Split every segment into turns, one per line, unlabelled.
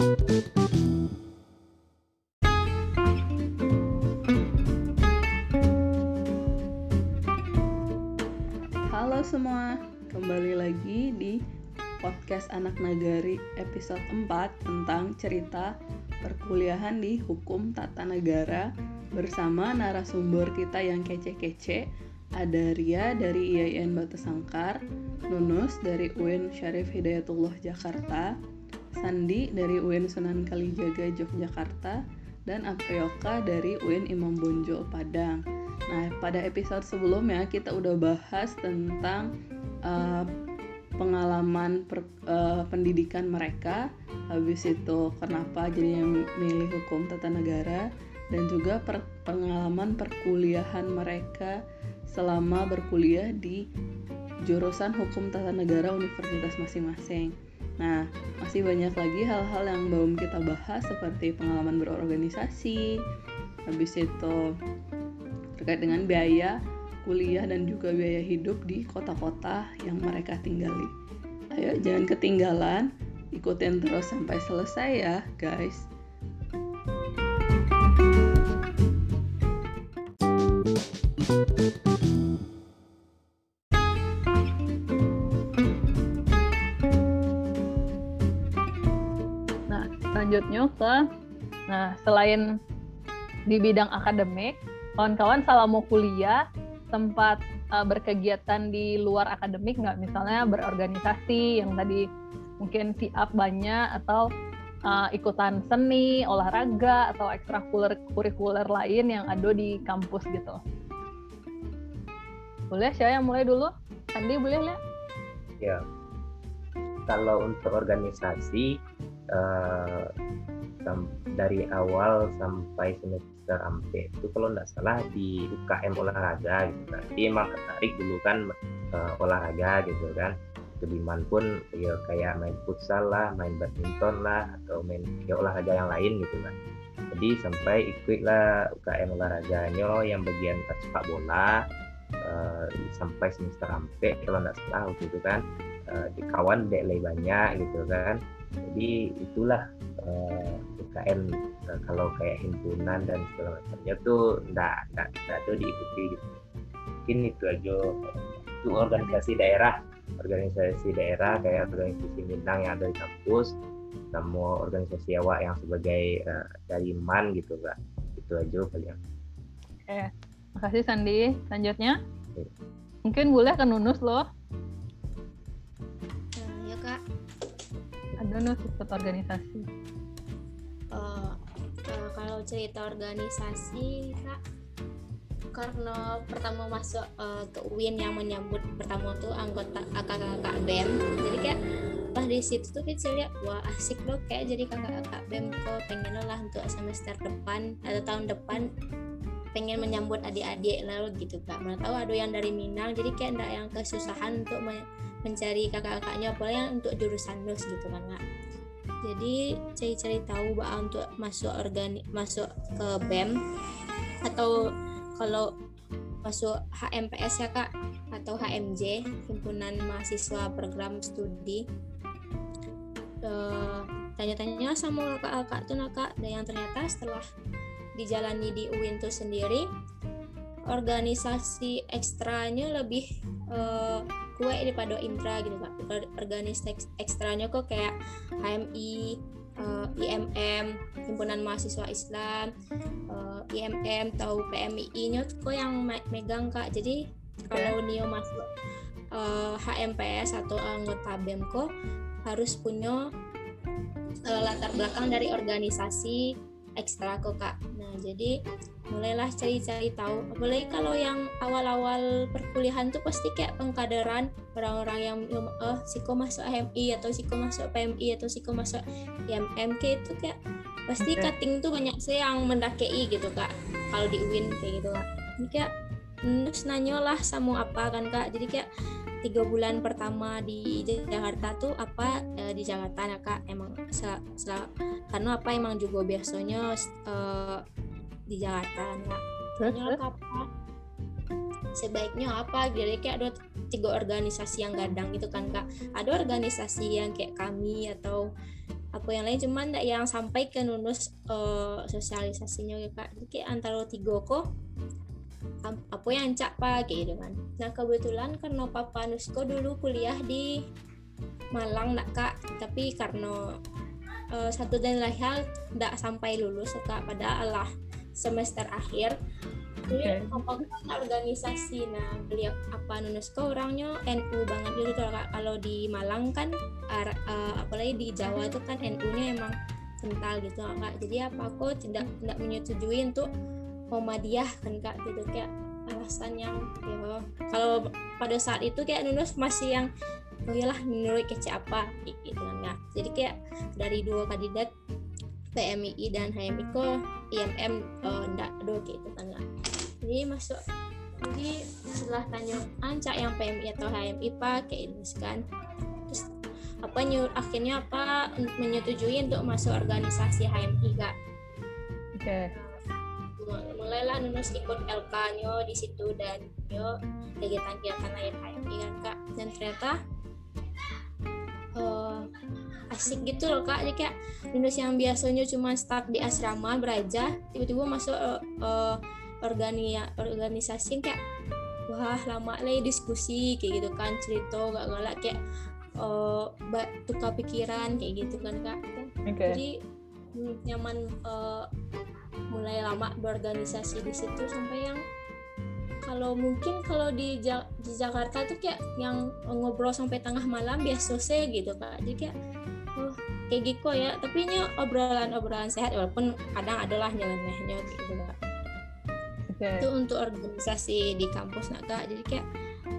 Halo semua, kembali lagi di podcast Anak Nagari episode 4 tentang cerita perkuliahan di Hukum Tata Negara bersama narasumber kita yang kece-kece ada Ria dari IAIN Batu Sangkar, Nunus dari UIN Syarif Hidayatullah Jakarta, Sandi dari UIN Sunan Kalijaga Yogyakarta, dan Aprioka dari UIN Imam Bonjol Padang. Nah, pada episode sebelumnya kita udah bahas tentang uh, pengalaman per, uh, pendidikan mereka, habis itu kenapa jadi yang milih hukum tata negara, dan juga per, pengalaman perkuliahan mereka selama berkuliah di jurusan hukum tata negara universitas masing-masing. Nah, masih banyak lagi hal-hal yang belum kita bahas seperti pengalaman berorganisasi, habis itu terkait dengan biaya kuliah dan juga biaya hidup di kota-kota yang mereka tinggali. Ayo jangan ketinggalan, ikutin terus sampai selesai ya guys.
Selanjutnya ke nah selain di bidang akademik, kawan-kawan selama kuliah sempat uh, berkegiatan di luar akademik nggak? Misalnya berorganisasi yang tadi mungkin siap banyak atau uh, ikutan seni olahraga atau ekstrakurikuler lain yang ada di kampus gitu. Boleh saya yang mulai dulu? Andi boleh lihat
ya. Kalau untuk organisasi uh, dari awal sampai semester ampe itu kalau nggak salah di UKM olahraga gitu kan. Dia emang tertarik dulu kan uh, olahraga gitu kan. Sudiman pun ya kayak main futsal lah main badminton lah atau main ya olahraga yang lain gitu kan. Jadi sampai ikut lah UKM olahraganya yang bagian sepak bola uh, sampai semester ampe kalau nggak salah waktu itu kan. Uh, di kawan dek banyak gitu kan jadi itulah uh, UKM uh, kalau kayak himpunan dan segala macamnya tuh enggak enggak enggak tuh diikuti gitu. Mungkin itu aja. Itu organisasi daerah organisasi daerah kayak organisasi Minang yang ada di kampus sama organisasi awak yang sebagai uh, dari MAN gitu kak. Itu aja kalian
oke. Makasih Sandi. Selanjutnya? Oke. mungkin boleh ke Nunus loh ada ikut organisasi.
Uh, uh, kalau cerita organisasi kak karena pertama masuk uh, ke UIN yang menyambut pertama tuh anggota kakak-kakak BEM. Jadi kayak pas di situ tuh kita lihat wah asik loh kayak jadi kakak-kakak BEM kok pengen lah untuk semester depan atau tahun depan pengen menyambut adik-adik lalu gitu kak. Mana tahu ada yang dari Minang jadi kayak enggak yang kesusahan untuk mencari kakak-kakaknya apalagi yang untuk jurusan nus gitu kan kak. Jadi cari-cari tahu bahwa untuk masuk organik masuk ke BEM atau kalau masuk HMPS ya kak atau HMJ himpunan mahasiswa program studi. Uh, tanya-tanya sama kakak-kakak tuh nakak dan yang ternyata setelah dijalani di UIN itu sendiri organisasi ekstranya lebih uh, kue daripada intra gitu pak organisasi ekstranya kok kayak HMI uh, eh, IMM himpunan mahasiswa Islam uh, eh, IMM tahu PMI nya kok yang megang kak. Jadi kalau Nio masuk uh, HMPS atau anggota BEM kok harus punya uh, latar belakang dari organisasi ekstra kok kak. Nah jadi mulailah cari-cari tahu. Apalagi kalau yang awal-awal perkuliahan tuh pasti kayak pengkaderan orang-orang yang oh siko masuk HMI atau siko masuk PMI atau siko masuk IMMK itu kayak pasti okay. cutting tuh banyak sih yang mendakei gitu kak. Kalau di UIN kayak gitu kak. Ini kayak terus nanya lah sama apa kan kak. Jadi kayak tiga bulan pertama di Jakarta tuh apa e, di Jakarta ya kak emang se, se, karena apa emang juga biasanya e, di Jakarta kak terus apa sebaiknya apa? Jadi kayak ada tiga organisasi yang gadang gitu kan kak. Ada organisasi yang kayak kami atau apa yang lain cuman ndak yang sampai ke nunus uh, sosialisasinya ya kak jadi kayak antara tiga kok. Apa yang cak pak gitu kan. Nah kebetulan karena papa Nusko dulu kuliah di Malang nak kak. Tapi karena uh, satu dan lain hal tidak sampai lulus kak. Pada Allah semester akhir. Jadi okay. organisasi? Nah beliau apa Nusko orangnya? NU banget gitu kak. Kalau di Malang kan uh, apalagi di Jawa itu kan NU-nya emang kental gitu kak. Jadi apa aku tidak tidak menyetujui untuk Muhammadiyah kan kak gitu. Kayak alasan yang ya kalau pada saat itu kayak Nunus masih yang oh iyalah menurut kece apa? Gitu kan kak. Jadi kayak dari dua kandidat PMII dan HMI kok IMM uh, ndak do gitu kak jadi masuk jadi setelah tanya ancak yang PMI atau HMI pak? Kayak ini kan. Terus apa nyur akhirnya apa menyetujui untuk masuk organisasi HMI kak.
Oke. Okay
mulailah Nunus ikut LK nyo di situ dan yo kegiatan-kegiatan lain HMI kan kak. Dan ternyata uh, asik gitu loh kak. Jadi kayak Nunus yang biasanya cuma start di asrama beraja tiba-tiba masuk uh, uh, organi organisasi kayak wah lama lah diskusi kayak gitu kan cerita gak galak kayak uh, tukar pikiran kayak gitu kan kak. Okay. jadi hmm, nyaman uh, mulai lama berorganisasi di situ sampai yang kalau mungkin kalau di, ja di Jakarta tuh kayak yang ngobrol sampai tengah malam biasa sih gitu kak. Jadi kayak oh kayak gitu ya. Tapi ini obrolan-obrolan sehat walaupun kadang adalah nyelenehnya gitu kak. Okay. itu untuk organisasi di kampus nak kak. Jadi kayak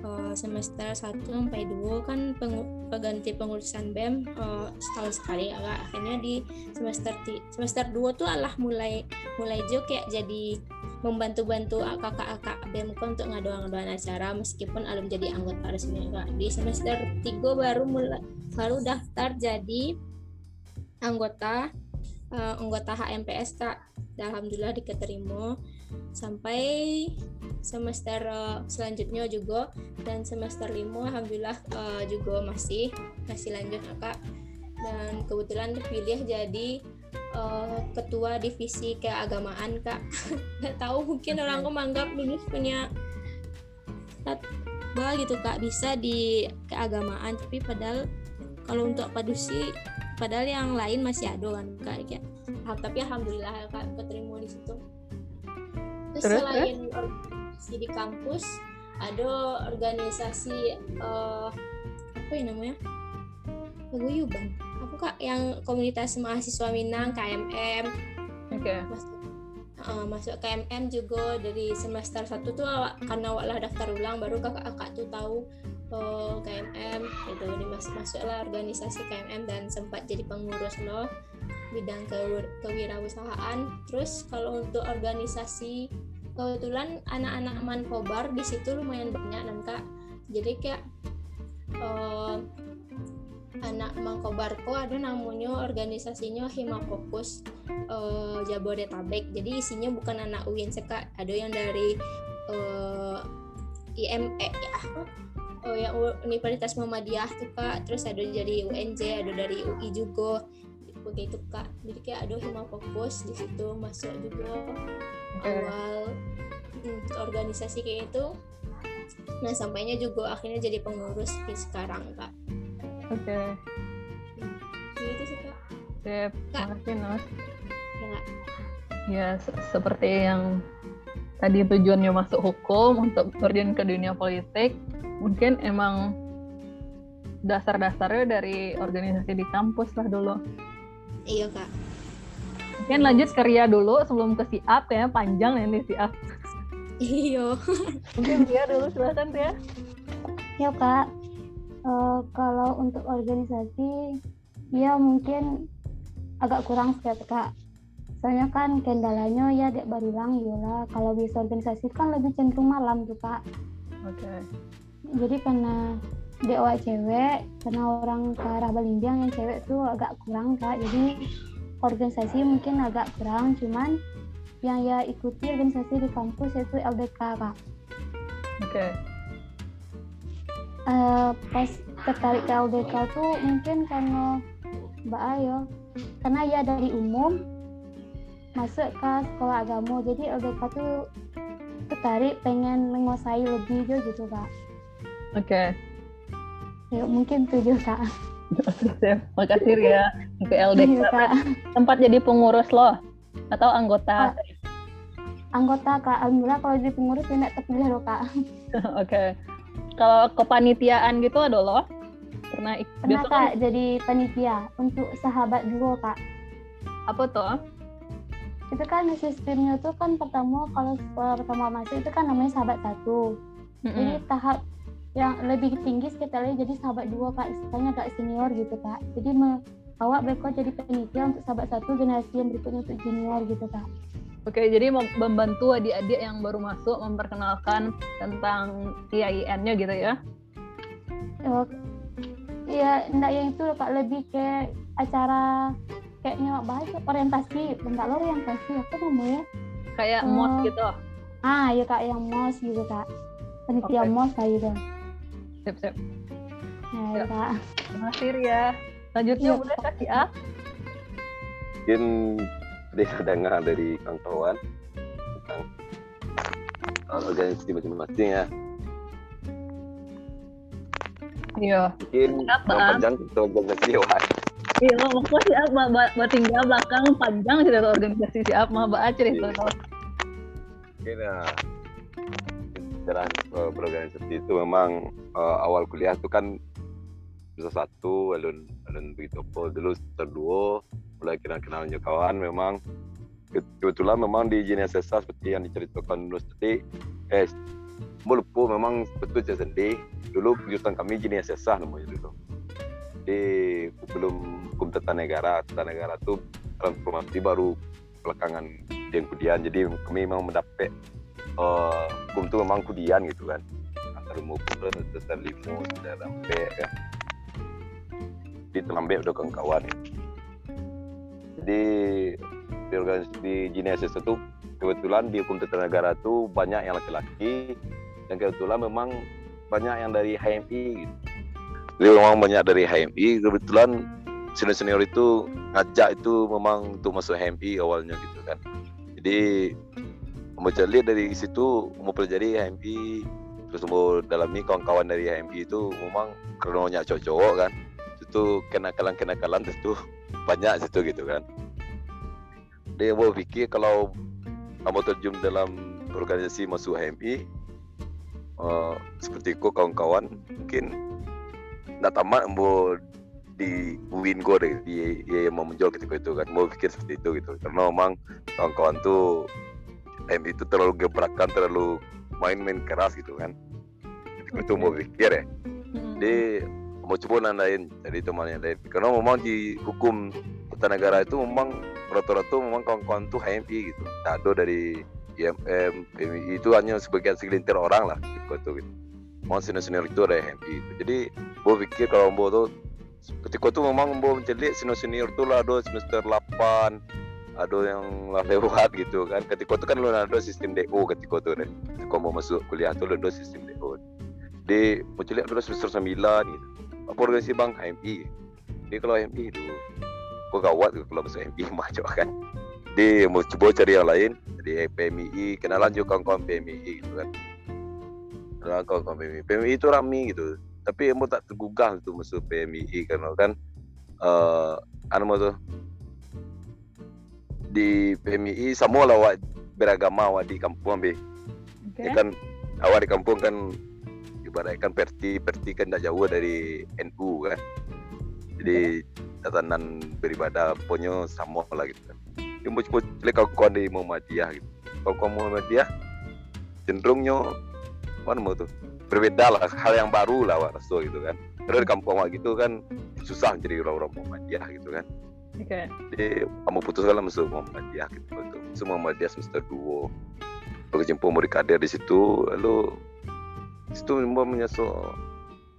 uh, semester 1 sampai 2 kan pengganti pengurusan BEM uh, setahun sekali. Agak akhirnya di semester semester 2 tuh Allah mulai mulai jo kayak jadi membantu-bantu kakak-kakak BEM untuk ngadoan-ngadoan acara meskipun alum jadi anggota resmi. Kak di semester 3 baru mulai baru daftar jadi anggota uh, anggota HMPS kak. Alhamdulillah diketerima. Sampai semester uh, selanjutnya juga. Dan semester 5 alhamdulillah uh, juga masih masih lanjut kak. Dan kebetulan terpilih jadi uh, ketua divisi keagamaan kak. Nggak tahu mungkin orang menganggap lulus punya bah gitu kak bisa di keagamaan. Tapi padahal kalau untuk padusi padahal yang lain masih ada kan kak ya. Tapi alhamdulillah kak keterima di situ. Terus, terus selain terus? Di kampus ada organisasi uh, apa ya namanya? Paguyuban. Aku kak? Yang komunitas mahasiswa Minang KMM
oke. Okay.
masuk, uh, masuk KMM juga dari semester satu tuh karena awak daftar ulang baru kakak kakak tuh tahu uh, eh, KMM itu ini masuk masuklah organisasi KMM dan sempat jadi pengurus loh bidang ke kewirausahaan. Terus kalau untuk organisasi kebetulan anak-anak mankobar di situ lumayan banyak dan kak. Jadi kayak uh, anak Mangkobarko ada namanya organisasinya Hima Fokus uh, Jabodetabek. Jadi isinya bukan anak UIN seka ada yang dari uh, IME ya oh yang Universitas Muhammadiyah tuh kak. Terus ada dari UNJ ada dari UI juga begitu kak. Jadi kayak ada Hima Fokus di situ masuk juga awal hmm, organisasi kayak itu nah sampainya juga akhirnya jadi pengurus di sekarang kak.
Oke. Okay.
hmm, gitu sih kak.
Sip, makasih Nos
ya, kak.
ya se seperti yang tadi tujuannya masuk hukum untuk terjun ke dunia politik mungkin emang dasar-dasarnya dari organisasi di kampus lah dulu
iya kak
Mungkin lanjut ke Ria dulu sebelum ke siap ya, panjang ya nih siap.
Iya.
Mungkin Ria dulu silakan Ria.
Ya kak, uh, kalau untuk organisasi ya mungkin agak kurang sekali kak. Soalnya kan kendalanya ya dek barilang lah. Kalau bisa organisasi kan lebih cenderung malam tuh kak.
Oke. Okay.
Jadi karena dek cewek, karena orang ke arah Balinjang yang cewek tuh agak kurang kak. Jadi organisasi mungkin agak kurang cuman yang ya ikuti organisasi di kampus itu LDK kak. Oke.
Okay.
Uh, pas tertarik ke LDK tuh mungkin karena Mbak Ayo karena ya dari umum masuk ke sekolah agama jadi LDK tuh tertarik pengen menguasai lebih gitu kak
Oke.
Ya mungkin tujuh kak.
Makasih ya ke LDK.
Kak
Tempat jadi pengurus lo atau anggota?
anggota kak alhamdulillah kalau jadi pengurus tidak terpilih loh kak
Oke. Kalau kepanitiaan gitu ada lo? Pernah ik-
pernah
biasa kan
kak jadi panitia untuk sahabat duo kak
apa tuh?
itu kan sistemnya tuh kan pertama kalau pertama masuk itu kan namanya sahabat satu jadi
Mm-mm.
tahap yang lebih tinggi sekali jadi sahabat dua kak istilahnya agak senior gitu kak jadi me- awak beko jadi panitia untuk sahabat satu generasi yang berikutnya untuk junior gitu kak
Oke, jadi mem- membantu adik-adik yang baru masuk memperkenalkan tentang IAIN-nya gitu ya?
Eh, Iya, enggak yang itu kak lebih kayak acara kayaknya bahasa orientasi, bentar lo orientasi apa namanya?
Kayak
Hmm.
MOS gitu.
Ah, ya kak yang mos gitu kak, panitia
Oke.
mos kayak gitu.
Sip, sip.
Nah,
Ya.
ya.
Makasih ya. Selanjutnya
Iya.
udah kasih A.
mungkin bisa dengar dari kawan-kawan tentang uh, organisasi masing-masing ya
Iya.
mungkin panjang kita organisasi dewan
Iya, maksudnya si A, ba, ba, ba tinggal belakang panjang cerita organisasi si A, mah ba cerita.
Iya. mungkin sejarah uh, berorganisasi itu. Memang uh, awal kuliah itu kan bisa satu alun alun begitu dulu terduo mulai kenal-kenalnya kawan memang. Ke- kebetulan memang di jenis SSA seperti yang diceritakan dulu tadi eh Mulupu memang betul je sendiri. Dulu kejutan kami jenis SSA namanya dulu. Di belum hukum tata negara tata negara itu transformasi baru belakangan yang kudian jadi kami memang mendapat eh, hukum itu memang kudian gitu kan ilmu hukum dan dasar limo dan sampai kan di udah kawan-kawan jadi di organisasi di GNSS itu kebetulan di hukum tata negara itu banyak yang laki-laki dan kebetulan memang banyak yang dari HMI gitu. Jadi memang banyak dari HMI kebetulan senior-senior itu ngajak itu memang untuk masuk HMI awalnya gitu kan. Jadi mau cari dari situ mau pelajari HMI terus mau dalami kawan-kawan dari HMI itu memang karena banyak cowok-cowok kan. Itu kenakalan-kenakalan itu banyak situ gitu kan. Dia mau pikir kalau kamu terjun dalam organisasi masuk HMI eh, seperti ku kawan-kawan mungkin nggak tamat mau di win go deh di dia yang mau menjual ketika itu kan. Mau pikir seperti itu gitu. Karena memang kawan-kawan tuh HMI itu terlalu gebrakan terlalu main-main keras gitu kan. Ketika itu mau pikir ya.
Mm-mm.
dia mau coba nandain jadi temannya lain karena memang di hukum tata negara itu memang rata-rata memang kawan-kawan tuh HMI gitu. Tak ada dari IMM PMI itu hanya sebagian segelintir orang lah gitu, itu gitu. mau senior-senior itu ada HMI itu jadi gue pikir kalau mau tuh ketika itu memang mau mencari senior-senior tuh lah ada semester 8 ada yang lah lewat gitu kan. Ketika itu kan lu ada sistem DO ketika itu deh ketika mau masuk kuliah tuh lu ada sistem DO di cari ada semester 9 gitu. Apa organisasi bang? HMI dia kalau HMI itu gue gawat kalau masuk HMI macam kan. Dia mau coba cari yang lain. Jadi PMI kenalan juga kawan-kawan PMI gitu kan. Kenalan kawan-kawan PMI PMI itu rame gitu. Tapi emo tak tergugah untuk masuk PMI karena kan eh anu mau tuh di PMI semua lah awak beragama awak di kampung be
Oke.
ya kan awak di kampung kan ibaratkan perti perti kan tidak jauh dari NU kan. Jadi tatanan beribadah punya sama lah gitu kan. Mau coba lihat kawan di Muhammadiyah gitu. Kawan Muhammadiyah cenderungnya mana mau tuh berbeda lah hal yang baru lah rasa gitu kan. Karena di kampung gitu kan susah jadi orang-orang Muhammadiyah gitu kan. Jadi kamu putuskan lah masuk Muhammadiyah gitu. Betul masuk Muhammadiyah semester 2 berkecimpung mau dikader di situ lalu di situ mau menyesal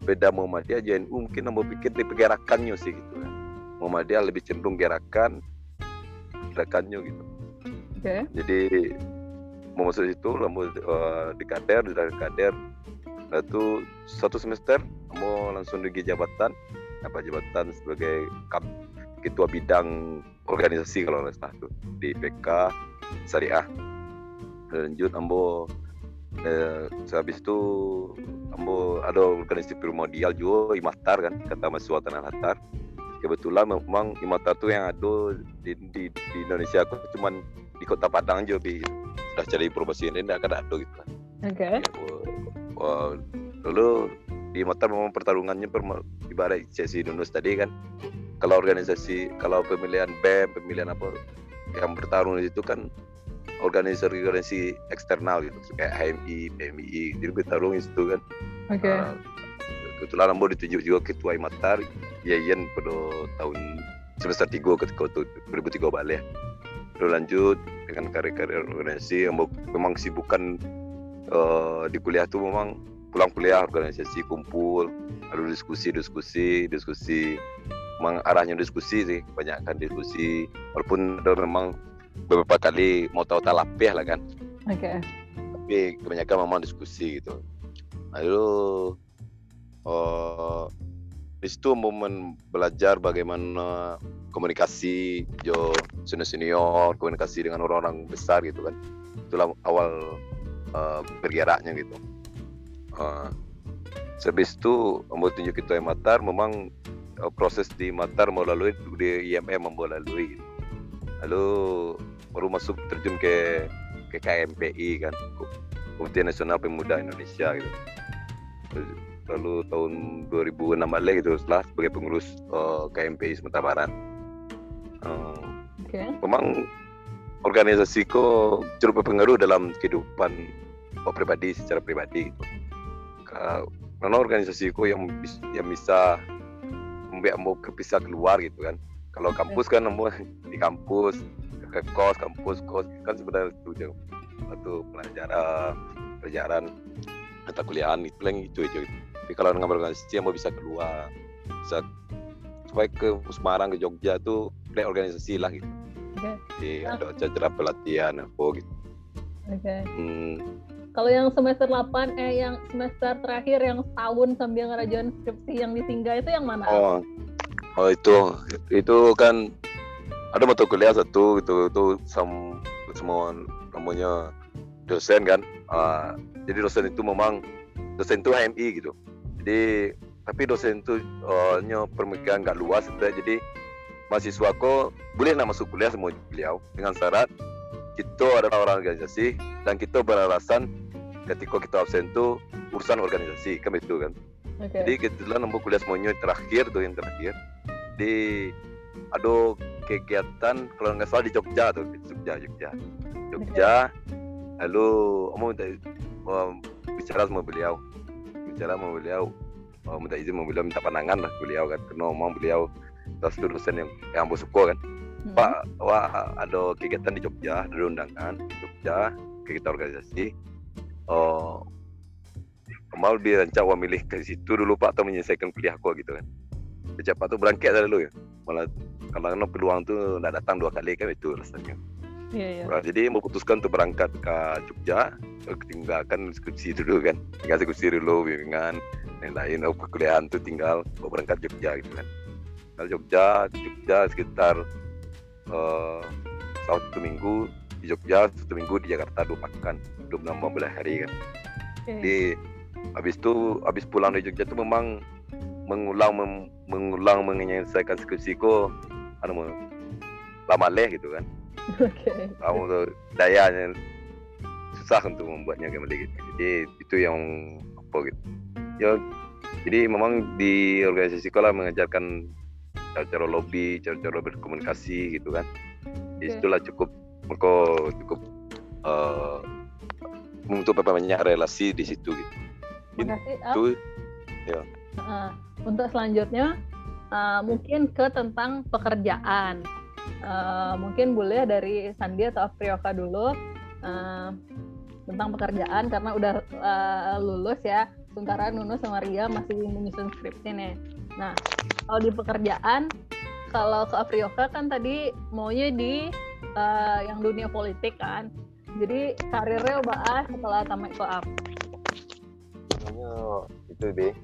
beda Muhammadiyah JNU mungkin mau pikir di pergerakannya sih gitu kan. Muhammadiyah lebih cenderung gerakan gerakannya gitu.
Oke.
jadi mau masuk situ lalu uh, di kader dari kader lalu satu semester mau langsung pergi jabatan apa jabatan sebagai kap ketua bidang organisasi kalau nggak salah tuh di PK Syariah. Lanjut ambo. Eh, sehabis itu ambo ada organisasi primordial juga Imatar kan kata mahasiswa Tanah Latar kebetulan memang Imatar tuh yang ada di, di, di Indonesia aku cuman di kota Padang aja bi. Sudah cari informasi ini tidak ada gitu kan
Oke.
Ya, gua- wah, dulu di Matar memang pertarungannya ibarat sesi Indonesia tadi kan kalau organisasi kalau pemilihan BEM pemilihan apa yang bertarung di situ kan organisasi-organisasi eksternal gitu kayak HMI, PMI jadi bertarung di situ kan
Oke.
Ah, kebetulan Ambo ditunjuk juga ketua Imatar Yayan pada tahun semester 3 ketika itu 2003 balik ya. Lalu lanjut dengan karir-karir organisasi Ambo memang sibukan eh, di kuliah tuh memang pulang kuliah organisasi kumpul lalu diskusi diskusi diskusi. Memang arahnya diskusi sih kebanyakan diskusi. Walaupun ada memang beberapa kali mau tahu talapih lah kan.
Oke.
tapi kebanyakan memang diskusi gitu. Lalu eh di situ momen belajar bagaimana komunikasi jo senior senior komunikasi dengan orang-orang besar gitu kan. Itulah awal eh, bergeraknya gitu Eh, Sebis itu membuat tunjuk itu Matar memang eh, proses di Matar melalui di IMM melalui lalu baru masuk terjun ke ke KMPI kan Komite Nasional Pemuda Indonesia gitu. Lalu tahun 2006 balik gitu setelah sebagai pengurus eh, KMPI Sumatera Barat. Eh,
Oke.
memang organisasi kok cukup berpengaruh dalam kehidupan kok pribadi secara pribadi gitu. Ka- Karena organisasi kok yang yang bisa membuat mau bisa keluar gitu kan. Kalau kampus kan mau di kampus ke kos kampus kos kan sebenarnya itu satu pelajaran pelajaran mata kuliahan itu yang itu aja gitu. Tapi kalau dengan organisasi yang mau bisa keluar bisa supaya ke Semarang ke Jogja tuh kayak organisasi lah gitu.
Oke.
Jadi ada acara pelatihan apa gitu.
Oke.
Hmm,
Kalau yang semester 8 eh yang semester terakhir yang setahun sambil ngerajain skripsi yang ditinggal itu yang mana?
oh, oh itu itu kan ada mata kuliah satu gitu itu sam, semua namanya dosen kan. Ah, jadi dosen itu memang dosen itu HMI gitu. Jadi tapi dosen itu eh, nya pemikiran nggak luas sebenarnya. jadi mahasiswa kok boleh nak masuk kuliah semua beliau dengan syarat kita adalah orang organisasi dan kita beralasan ketika kita absen itu urusan organisasi kan itu kan?
Oke.
jadi kebetulan nambah kuliah semuanya terakhir tuh yang terakhir. Di ada kegiatan kalau nggak salah di Jogja tuh di Jogja Jogja. Jogja lalu mau minta um, bicara sama beliau. Bicara sama beliau oh, minta izin sama beliau minta pandangan lah beliau kan karena memang beliau satu dosen yang yang aku suka kan
Hmm.
Pak, wah ada kegiatan di Jogja, ada undangan di Jogja, kegiatan organisasi. Oh, mau dirancang wah milih ke situ dulu Pak atau menyelesaikan kuliah aku gitu kan. Sejak Pak tuh berangkat dulu ya. Malah kalau peluang tuh nggak datang dua kali kan itu rasanya.
Iya, iya.
Nah, jadi memutuskan untuk berangkat ke Jogja, eh, tinggalkan skripsi dulu kan, tinggal skripsi dulu, bimbingan, lain-lain, oh, perkuliahan tuh tinggal berangkat Jogja gitu kan. Kalau Jogja, Jogja sekitar eh satu minggu di Jogja, satu minggu di Jakarta dua pekan, belum nambah belah hari kan.
Oke.
Jadi habis itu habis pulang dari Jogja tuh memang mengulang mem- mengulang menyelesaikan skripsiku anu lama leh gitu kan
Oke.
kamu tuh dayanya susah untuk membuatnya kembali gitu. Jadi itu yang apa gitu. Ya jadi memang di organisasi sekolah mengajarkan cara-cara lobby, cara-cara berkomunikasi gitu kan.
Oke.
itulah cukup maka cukup untuk apa banyak relasi di situ gitu.
Makasih.
Itu
Heeh. untuk selanjutnya uh, mungkin ke tentang pekerjaan. Uh, mungkin boleh dari Sandi atau Afrioka dulu uh, tentang pekerjaan karena udah uh, lulus ya. Sementara Nuno sama Ria masih menyusun skripsi nih. Nah, kalau di pekerjaan, kalau ke Afrioka kan tadi maunya di uh, yang dunia politik kan. Jadi karirnya bahas setelah tamat koap.
namanya itu deh.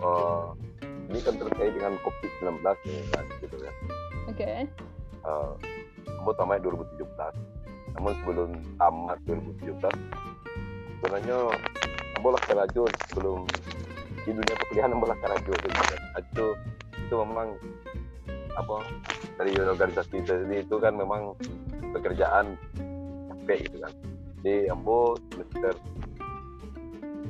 Oh, ini kan terkait dengan COVID-19 nih kan gitu kan.
Oke.
uh, Ambo tamat 2017 namun sebelum tamat 2017 sebenarnya Ambo lah kerajo sebelum di dunia perkuliahan Ambo lah kerajo gitu kan. itu itu memang apa dari organisasi tadi itu kan memang pekerjaan capek gitu kan. Di Ambo semester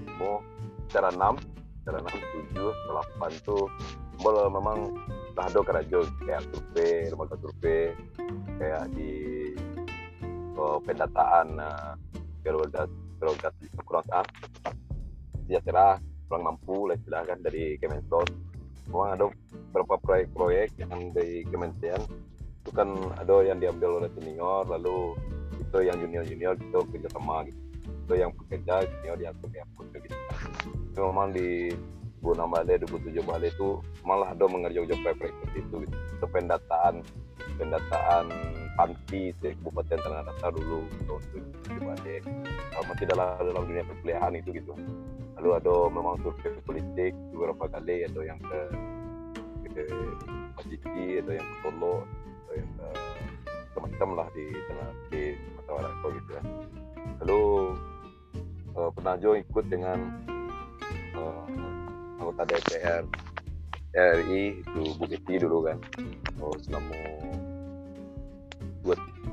Ambo secara 6 secara 6, 7, 8 tuh Ambo memang lah ada kerajo kayak survei lembaga survei kayak di oh, pendataan uh, prerogatif prerogatif kekurangan sejahtera kurang mampu lah istilahkan dari Kemensos memang ada beberapa proyek-proyek yang dari Kementerian. Itu kan ada yang diambil oleh senior lalu itu yang junior-junior itu kerjasama gitu. Itu yang bekerja senior yang kerja gitu. Itu memang di 2006 balik 2007 balik itu malah ada mengerjakan proyek-proyek seperti itu gitu. itu pendataan pendataan panti di Kabupaten Tanah Datar dulu tahun 2007 balik kalau masih dalam dunia perkuliahan itu gitu. Lalu ada memang survei politik beberapa kali ada yang ke ke ada yang ke Solo ada yang ke macam lah di tengah di Sumatera Barat gitu ya. Lalu uh, pernah Jo ikut dengan uh, anggota DPR RI itu Bukiti dulu kan. Oh selama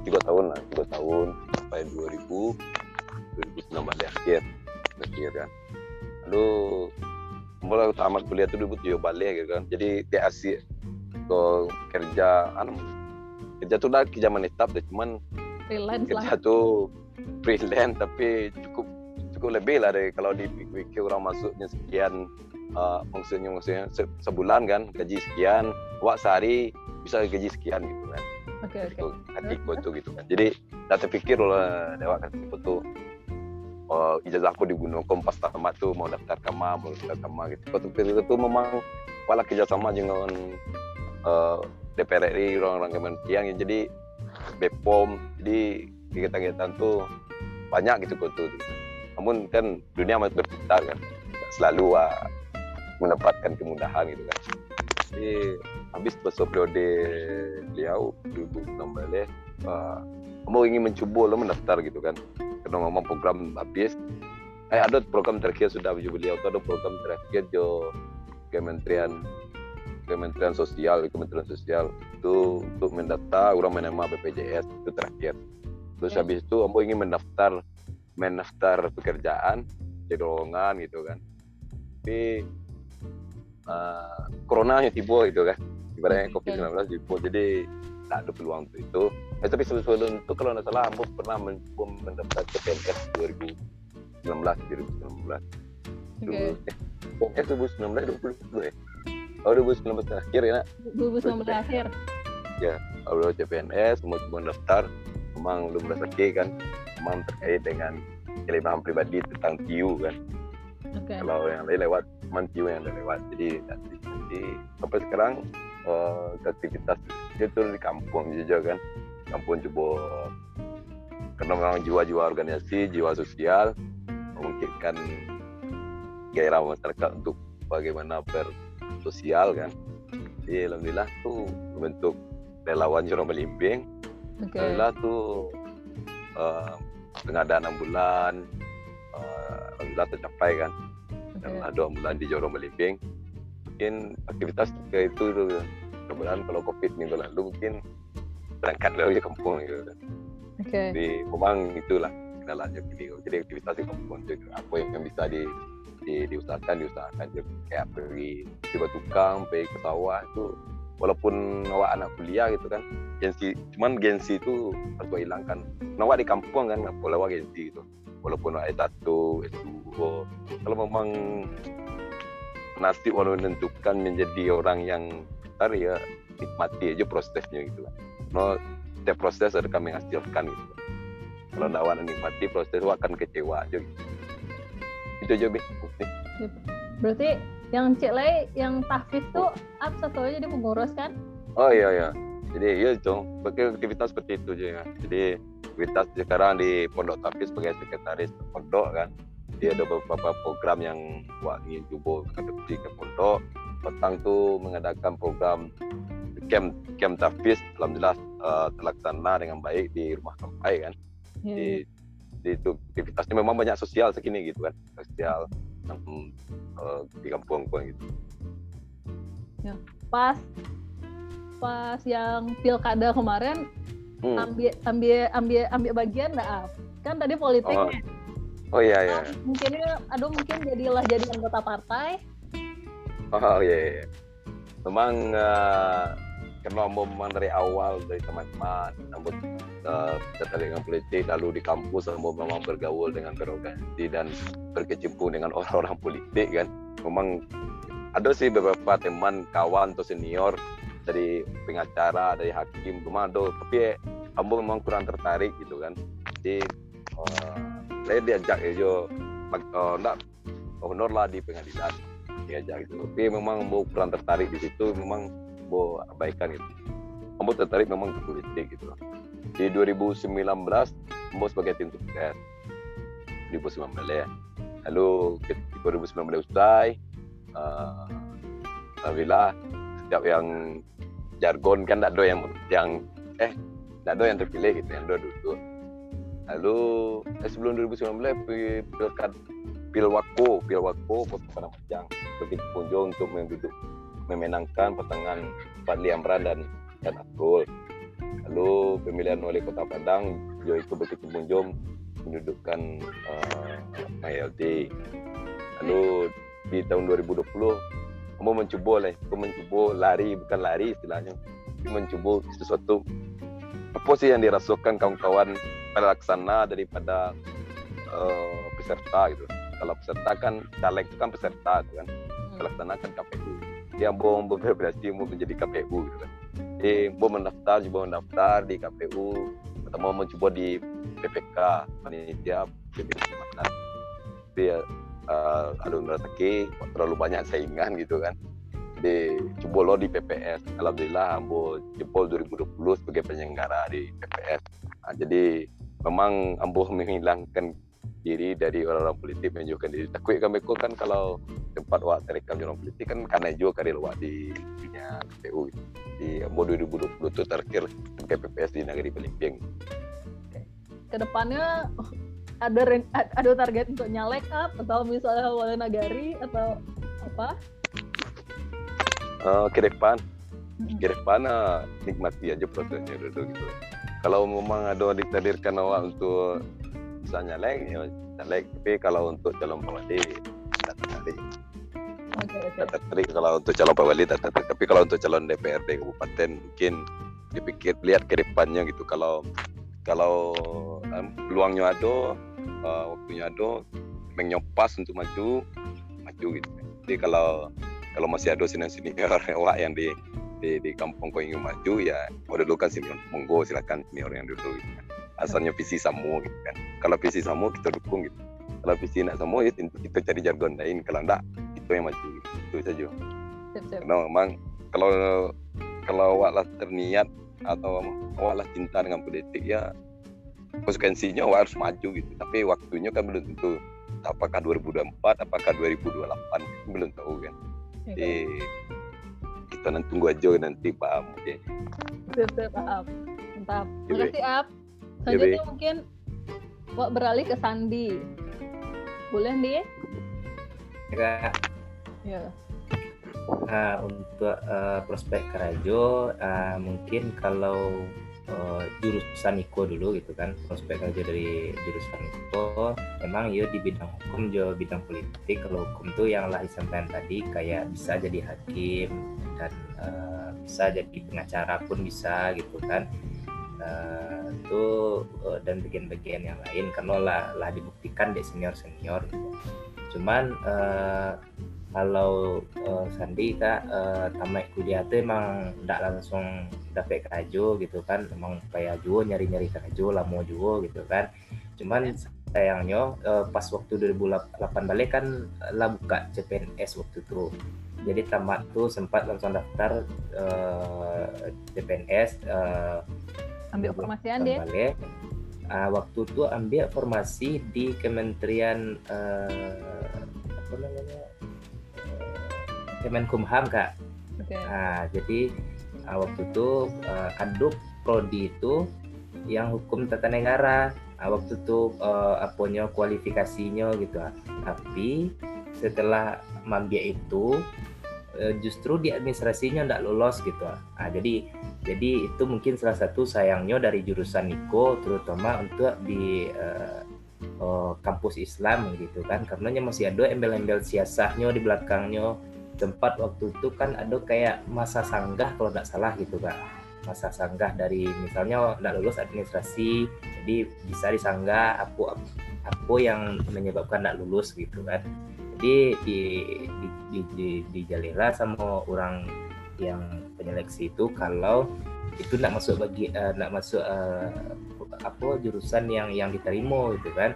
tiga tahun lah tiga tahun sampai 2000 2019 akhir akhir kan lalu mulai tamat kuliah itu 2007 balik gitu kan. Jadi dia asik ke kerja anu kerja tuh udah kerja menetap deh cuman
Freelance lah.
kerja tuh freelance tapi cukup cukup lebih lah dari kalau dipikir orang masuknya sekian uh, maksudnya maksudnya se- sebulan kan gaji sekian wak sehari bisa gaji sekian gitu kan
Oke oke.
itu hatiku itu gitu kan. Jadi tak terpikir lah dewa hatiku tuh oh, ijazahku digunakan pas tamat tuh mau daftar kama mau daftar kama gitu. Waktu itu tuh memang wala kerjasama dengan uh, DPR RI orang-orang kementerian ya. jadi BPOM jadi kegiatan-kegiatan tuh banyak gitu kok tuh. Namun kan dunia masih berputar kan selalu uh, mendapatkan kemudahan gitu kan. Jadi habis masa periode beliau 2016 uh, kamu ingin mencoba lo mendaftar gitu kan. Karena memang program habis. Eh ada program terakhir sudah beliau itu ada program terakhir jo Kementerian Kementerian Sosial Kementerian Sosial itu untuk mendaftar orang menerima BPJS itu terakhir. Terus
Ya.
habis itu kamu ingin mendaftar mendaftar pekerjaan jadi lowongan gitu kan. Tapi uh, corona yang tiba gitu kan ibaratnya
Oke.
COVID-19 tiba jadi tak ada peluang untuk itu. Eh, tapi sebelum itu kalau tidak salah Ambo pernah mencoba mendaftar ke PNS 2019 2019
Oke.
eh, PNS 2019 2020 ya? Oh 2019 akhir ya nak?
2019 akhir.
kalau CPNS mau coba daftar. Memang belum rezeki kan? Memang terkait dengan kelebihan pribadi tentang TIU kan?
Oke.
kalau yang lain lewat cuman TIU yang ada lewat. Jadi nanti jadi sampai sekarang eh, aktivitas itu di kampung juga kan. Kampung coba karena memang jiwa-jiwa organisasi jiwa sosial memungkinkan gairah masyarakat untuk bagaimana bersosial kan. Jadi alhamdulillah tuh membentuk relawan Jurong Belimbing.
Oke.
Alhamdulillah tuh eh, pengadaan ambulan eh, alhamdulillah tercapai kan.
Oke.
dan ada ambulan di Jorong Belimbing mungkin aktivitas kayak itu tuh kemudian kalau covid minggu lalu mungkin berangkat lagi ke kampung gitu.
Oke.
jadi memang itulah kendalanya beliau. Jadi aktivitas di kampung juga apa yang bisa di, di diusahakan diusahakan. Juga kayak pergi coba tukang pergi ke sawah itu walaupun awak anak kuliah gitu kan gengsi cuman gengsi itu harus hilangkan. Nah, awak di kampung kan nggak boleh awak gengsi gitu. Walaupun awak S1, S2 kalau memang nasib walau menentukan menjadi orang yang besar ya nikmati aja prosesnya gitu kan no setiap proses ada kami menghasilkan gitu kalau tidak awak nikmati proses akan kecewa aja gitu itu aja Bi.
Berarti yang Cik Lei yang tahfiz tuh apa satu aja dia mengurus kan?
Oh iya iya. Jadi iya itu pakai aktivitas seperti itu aja ya. Jadi aktivitas sekarang di Pondok Tapis sebagai sekretaris pondok kan. Dia ada beberapa program yang wah ingin coba adopsi ke pondok. Petang tuh mengadakan program camp camp Tafis alhamdulillah uh, terlaksana dengan baik di rumah kampai kan
Iya,
di di itu aktivitasnya memang banyak sosial segini gitu kan sosial uh, di kampung gitu
pas pas yang pilkada kemarin
Hmm.
ambil ambil ambil ambil bagian nggak kan tadi politik
Oh. Oh iya iya.
Mungkinnya aduh mungkin jadilah jadi anggota partai.
Oh iya, iya. memang uh, karena memang dari awal dari teman-teman sambut uh, tertarik dengan politik lalu di kampus Ambo memang bergaul dengan berorganisasi dan berkecimpung dengan orang-orang politik kan. Memang ada sih beberapa teman kawan atau senior dari pengacara dari hakim memang ada tapi Ambo memang kurang tertarik gitu kan. Jadi uh, saya diajak aja uh, enggak honor lah di pengadilan. Diajak gitu. Tapi memang Ambo kurang tertarik di situ memang Ambo abaikan gitu. Ambo tertarik memang ke politik gitu. Di 2019 Ambo sebagai tim sukses. 2019 ya. Lalu ke 2019 usai uh, alhamdulillah setiap yang jargon kan tak ada yang yang eh tak ada yang terpilih gitu yang ada duduk lalu eh, sebelum 2019 pi- pilkad pilwako pilwako kota Padang sebagai pengunjung untuk menduduk memenangkan pasangan Fadli Amran dan dan Abdul. Lalu pemilihan wali kota Padang itu berkecimpung mendudukkan uh, MyLD lalu di tahun 2020 kamu mencoba lah kamu mencoba lari bukan lari istilahnya mencoba sesuatu apa sih yang dirasakan kawan-kawan pelaksana daripada uh, peserta gitu. Kalau peserta kan caleg itu kan peserta itu kan. Pelaksana kan KPU dia mau berprestasi mau menjadi KPU gitu kan. Eh mau mendaftar coba mendaftar di KPU atau mau mencoba di PPK panitia PPK tapi ya uh, aduh terlalu banyak saingan gitu kan di coba lo di PPS alhamdulillah ambo jempol 2020 sebagai penyelenggara di PPS nah, jadi memang ambo menghilangkan diri dari orang-orang politik menunjukkan diri. Takut kami kan kalau tempat wak terekam orang politik kan karena juga karir wak di dunia KPU di ambo 2020 itu terakhir sebagai PPS di Negeri Belimbing
ke depannya ada ada target untuk nyalek up atau misalnya wali nagari atau apa
uh, ke depan. Ke depan uh, nikmati aja prosesnya dulu gitu. Kalau memang ada ditakdirkan awak untuk bisa nyalek ya nyalek tapi kalau untuk calon pawali tak tertarik. Tak tertarik kalau untuk calon pawali tak tertarik. Tapi kalau untuk calon DPRD kabupaten mungkin dipikir lihat ke depannya gitu. Kalau kalau um, peluangnya ada uh, waktunya ada menyopas untuk maju maju gitu. Jadi kalau kalau masih ada senior senior awak yang di di, di kampung kau ingin maju ya mau dulu kan senior. Monggo silakan senior yang dulu gitu kan. asalnya visi sama gitu kan. Kalau visi sama kita dukung gitu. Kalau visi nak sama ya kita cari jargon lain. Kalau enggak itu yang maju gitu. itu saja. Karena memang kalau kalau awak lah terniat atau awak lah cinta dengan politik ya konsekuensinya awak harus maju gitu. Tapi waktunya kan belum tentu. Apakah 2024 apakah 2028 belum tahu kan. Jadi kita nanti tunggu aja nanti paham oke?
Sip sip Ap. mantap.
Oke,
makasih Ap
Oke,
selanjutnya mungkin beralih ke Sandi. Boleh nih
Kira
ya.
Uh, untuk uh, prospek kerajo uh, mungkin kalau uh, jurusan Iko dulu gitu kan prospek kerajo dari jurusan Iko memang ya di bidang hukum jo bidang politik kalau hukum tuh yang lah disampaikan tadi kayak bisa jadi hakim dan uh, bisa jadi pengacara pun bisa gitu kan uh, itu uh, dan bagian-bagian yang lain karena lah lah dibuktikan di senior senior gitu. cuman uh, kalau uh, Sandi kak uh, tamat kuliah tuh emang tidak langsung dapet kerja gitu kan. Emang kayak juga nyari-nyari kerja lama juga gitu kan. Cuman sayangnya uh, pas waktu 2008 balik kan lah buka CPNS waktu itu jadi tamat tuh sempat langsung daftar uh, CPNS uh,
ambil formasian deh
balik. Uh, waktu itu ambil formasi di Kementerian uh, apa namanya Kemenkumham kak
oke
Nah, jadi Nah, waktu itu uh, aduk prodi itu yang hukum tata negara. Nah, waktu itu uh, apanya kualifikasinya gitu. Tapi setelah mambia itu uh, justru di administrasinya tidak lolos gitu. Nah, jadi jadi itu mungkin salah satu sayangnya dari jurusan Niko terutama untuk di uh, uh, kampus Islam gitu kan karena masih ada embel-embel siasahnya di belakangnya tempat waktu itu kan ada kayak masa sanggah kalau tidak salah gitu kak. Masa sanggah dari misalnya tidak lulus administrasi jadi bisa disanggah apa apa yang menyebabkan tidak lulus gitu kan. Jadi di di, di, di, dijalila sama orang yang penyeleksi itu kalau itu tidak masuk bagi tidak uh, masuk uh, apa jurusan yang yang diterima gitu kan.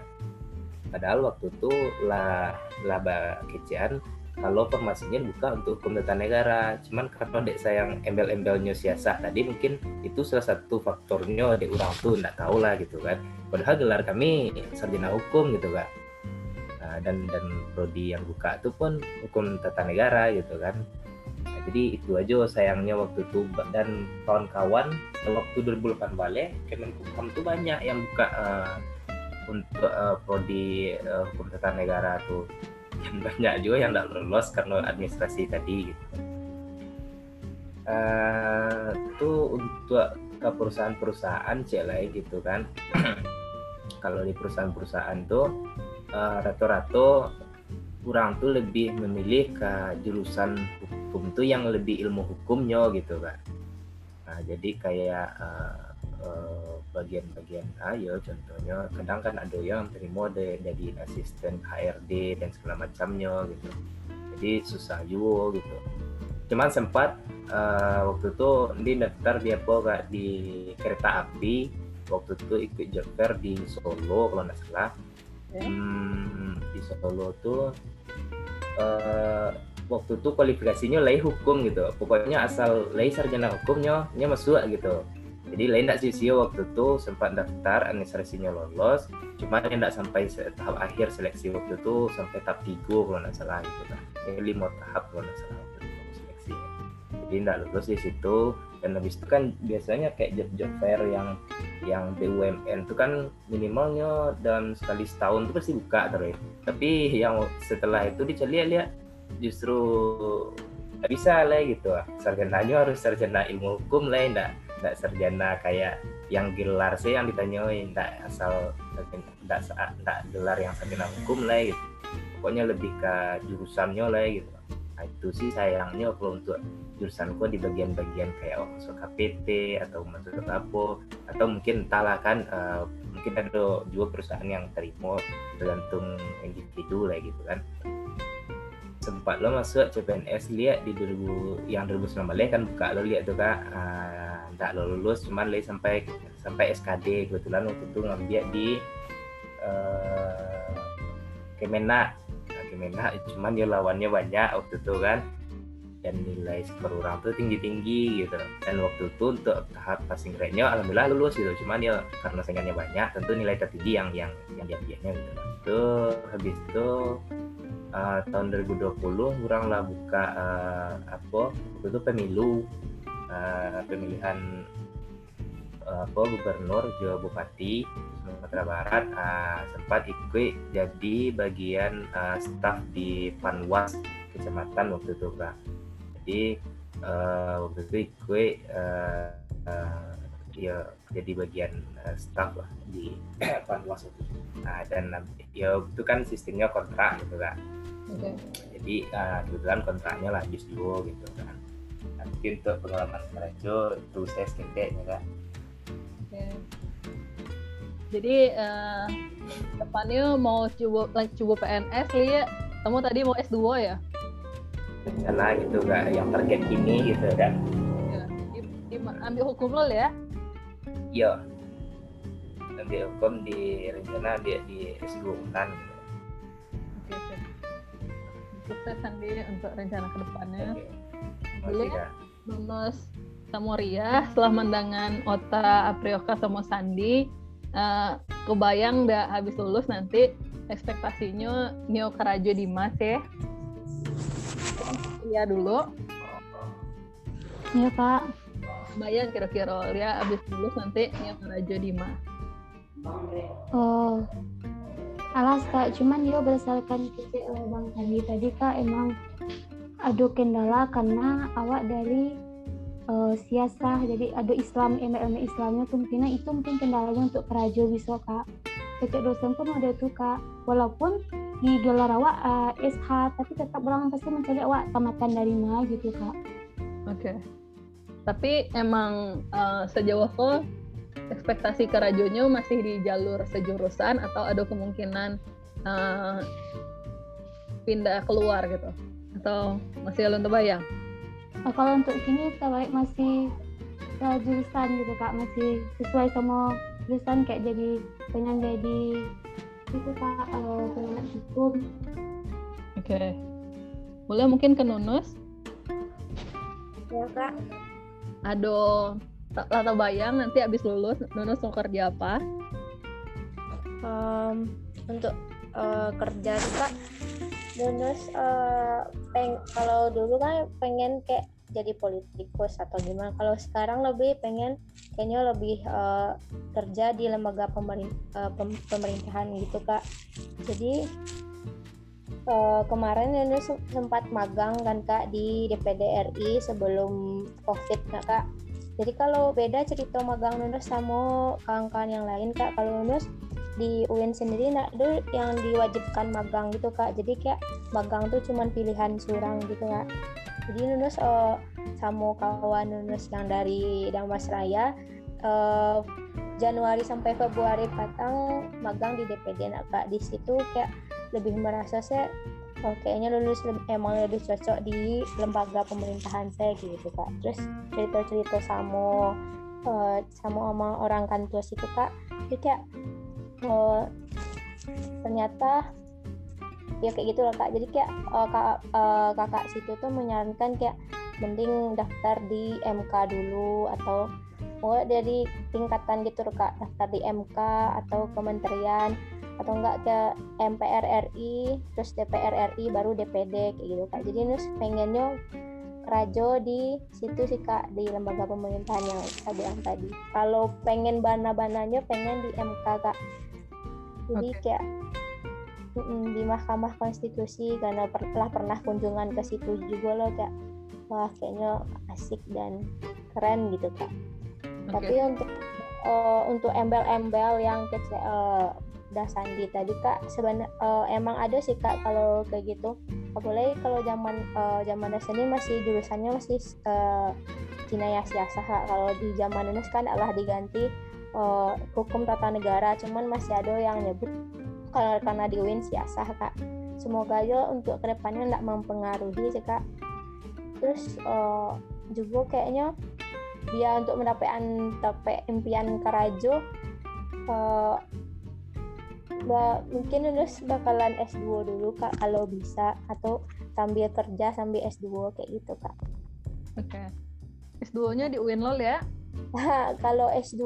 Padahal waktu itu lah laba kecian kalau formasinya buka untuk hukum tata negara. Cuman karena dek sayang embel-embelnya siasat tadi mungkin itu salah satu faktornya dek orang tuh tidak tahu lah gitu kan. Padahal gelar kami sarjana hukum gitu kan nah, dan dan prodi yang buka itu pun hukum tata negara gitu kan. Jadi itu aja sayangnya waktu itu. Dan kawan-kawan waktu 2008 balik Kemenkumham tuh banyak yang buka uh, untuk uh, prodi uh, hukum tata negara tuh yang banyak juga yang tidak lolos karena administrasi tadi gitu. Uh, itu untuk ke perusahaan-perusahaan cek gitu kan kalau di perusahaan-perusahaan tuh uh, rata-rata kurang tuh lebih memilih ke jurusan hukum tuh yang lebih ilmu hukumnya gitu kan nah jadi kayak uh, uh, bagian-bagian ayo contohnya kadang kan ada yang terima de, jadi asisten HRD dan segala macamnya gitu. Jadi susah juga gitu. Cuman sempat uh, waktu itu di daftar di apa gak di kereta api. Waktu itu ikut job fair di Solo kalau nggak salah. Hmm, di Solo tuh uh, waktu itu kualifikasinya lay hukum gitu. Pokoknya asal lay sarjana hukumnya nya masuk gitu jadi lain tidak sih waktu itu sempat daftar administrasinya lolos. Cuma yang tidak sampai tahap akhir seleksi waktu itu sampai tahap tiga kalau tidak salah gitu kan ini lima tahap kalau tidak salah waktu itu seleksi jadi tidak lulus di situ. Dan habis itu kan biasanya kayak job-job fair yang yang BUMN itu kan minimalnya dalam sekali setahun itu pasti buka terus. Tapi yang setelah itu dicari lihat justru nggak bisa lah gitu sarjananya harus sarjana ilmu hukum lah enggak enggak sarjana kayak yang gelar sih yang ditanyain enggak asal enggak enggak gelar yang sarjana hukum lah gitu. Pokoknya lebih ke jurusannya lah gitu. Nah, itu sih sayangnya kalau untuk jurusanku di bagian-bagian kayak oh, masuk KPT atau masuk apa atau mungkin entahlah kan uh, mungkin ada juga perusahaan yang terima tergantung individu lah gitu kan. Sempat lo masuk CPNS lihat di 2000 yang 2019 kan buka lo lihat tuh kak. Uh, tak lo lulus cuman lagi sampai sampai SKD kebetulan waktu itu ngambil di uh, Kemenak nah, Kemenak cuman dia lawannya banyak waktu itu kan. Dan nilai skor orang tuh tinggi tinggi gitu. Dan waktu itu untuk tahap passing grade-nya alhamdulillah lulus gitu. Cuman dia karena saingannya banyak tentu nilai tertinggi yang yang yang diambilnya gitu. Itu habis itu uh, tahun 2020 kurang lah buka uh, apa itu pemilu uh, pemilihan uh, apa gubernur Jawa Bupati Sumatera Barat uh, sempat ikut jadi bagian uh, staf di Panwas kecamatan waktu itu kak jadi uh, waktu itu ikut uh, uh, ya jadi bagian uh, staff lah di Panwas itu. Nah, dan ya itu kan sistemnya kontrak gitu kak okay. jadi uh, kebetulan kontraknya lah habis dulu gitu kan mungkin untuk pengalaman mereka itu saya kayaknya kan okay.
jadi uh, depannya mau coba coba PNS lihat kamu tadi mau S2 ya?
Rencana gitu gak yang target ini gitu kan
ya, di, di, ambil hukum lo ya
iya. Ambil hukum di rencana dia di S2 kan gitu.
Sukses Sandi untuk rencana ke depannya boleh ya lulus Samoria setelah mendangan Ota Aprioka sama Sandi uh, kebayang udah habis lulus nanti ekspektasinya Neo Karajo Dimas ya? Iya dulu.
Iya kak
bayang kira-kira dia abis lulus nanti yang raja di mana
Oh, alas kak, cuman dia berdasarkan kita eh, bang tadi tadi kak emang ada kendala karena awak dari uh, siasah jadi ada Islam MLM Islamnya tuh mungkin itu mungkin kendalanya untuk kerajo bisa kak. Kecek dosen pun ada tuh kak, walaupun di gelar awak uh, SH tapi tetap orang pasti mencari awak tamatan dari mana gitu kak.
Oke. Tapi emang uh, sejauh itu ekspektasi kerajonya masih di jalur sejurusan atau ada kemungkinan uh, pindah keluar gitu? Atau masih alun terbayang?
Nah, kalau untuk ini terbaik masih ke jurusan gitu kak, masih sesuai sama jurusan kayak jadi pengen jadi itu kak uh, pengen hukum.
Oke. Boleh mungkin ke Nunus?
ya kak
Ada tak lata bayang nanti abis lulus Nunus mau kerja apa?
Em, untuk eh, kerja tuh kak Yunus eh, peng kalau dulu kan pengen kayak jadi politikus atau gimana. Kalau sekarang lebih pengen kayaknya lebih eh, kerja di lembaga pemerin- eh, pem- pemerintahan gitu kak. Jadi eh, kemarin sem- sempat magang kan kak di DPD RI sebelum covid nah, kak. Jadi kalau beda cerita magang Yunus sama kawan-kawan yang lain kak. Kalau Yunus di UIN sendiri nak ada yang diwajibkan magang gitu kak. Jadi kayak magang tuh cuman pilihan surang gitu kak. Jadi Nunus eh, sama kawan Nunus yang dari Damas Raya eh, Januari sampai Februari patang magang di DPD nak kak. Di situ kayak lebih merasa saya oh, kayaknya lulus emang lebih cocok di lembaga pemerintahan saya gitu kak. Terus cerita-cerita sama sama sama orang kantor situ kak. Jadi kayak eh, ternyata ya kayak gitu loh kak. Jadi kayak eh, kak, eh, kakak situ tuh menyarankan kayak mending daftar di MK dulu atau oh dari tingkatan gitu loh kak. Daftar di MK atau kementerian atau enggak ke MPR RI terus DPR RI baru DPD kayak gitu kak. Jadi nus pengennya rajo di situ sih kak di lembaga pemerintahan yang saya bilang tadi. Kalau pengen bana-bananya pengen di MK kak jadi
Oke.
kayak mm, di Mahkamah Konstitusi karena per- telah pernah kunjungan ke situ juga loh kayak wah kayaknya asik dan keren gitu kak
Oke.
tapi untuk eh, untuk embel-embel yang kece eh, udah Sandi tadi kak sebenarnya emang ada sih kak kalau kayak gitu apalagi kalau zaman eh, zaman seni masih jurusannya masih eh, Cina siasa kak kalau di zaman ini kan adalah diganti eh, hukum tata negara cuman masih ada yang nyebut kalau karena di UIN siasa kak semoga aja untuk ke depannya nggak mempengaruhi sih kak terus eh, juga kayaknya dia untuk mendapatkan tape impian karajo eh, ba- mungkin lulus bakalan S2 dulu kak kalau bisa atau sambil kerja sambil S2 kayak gitu kak
Oke. S2-nya di UIN LOL ya?
kalau S2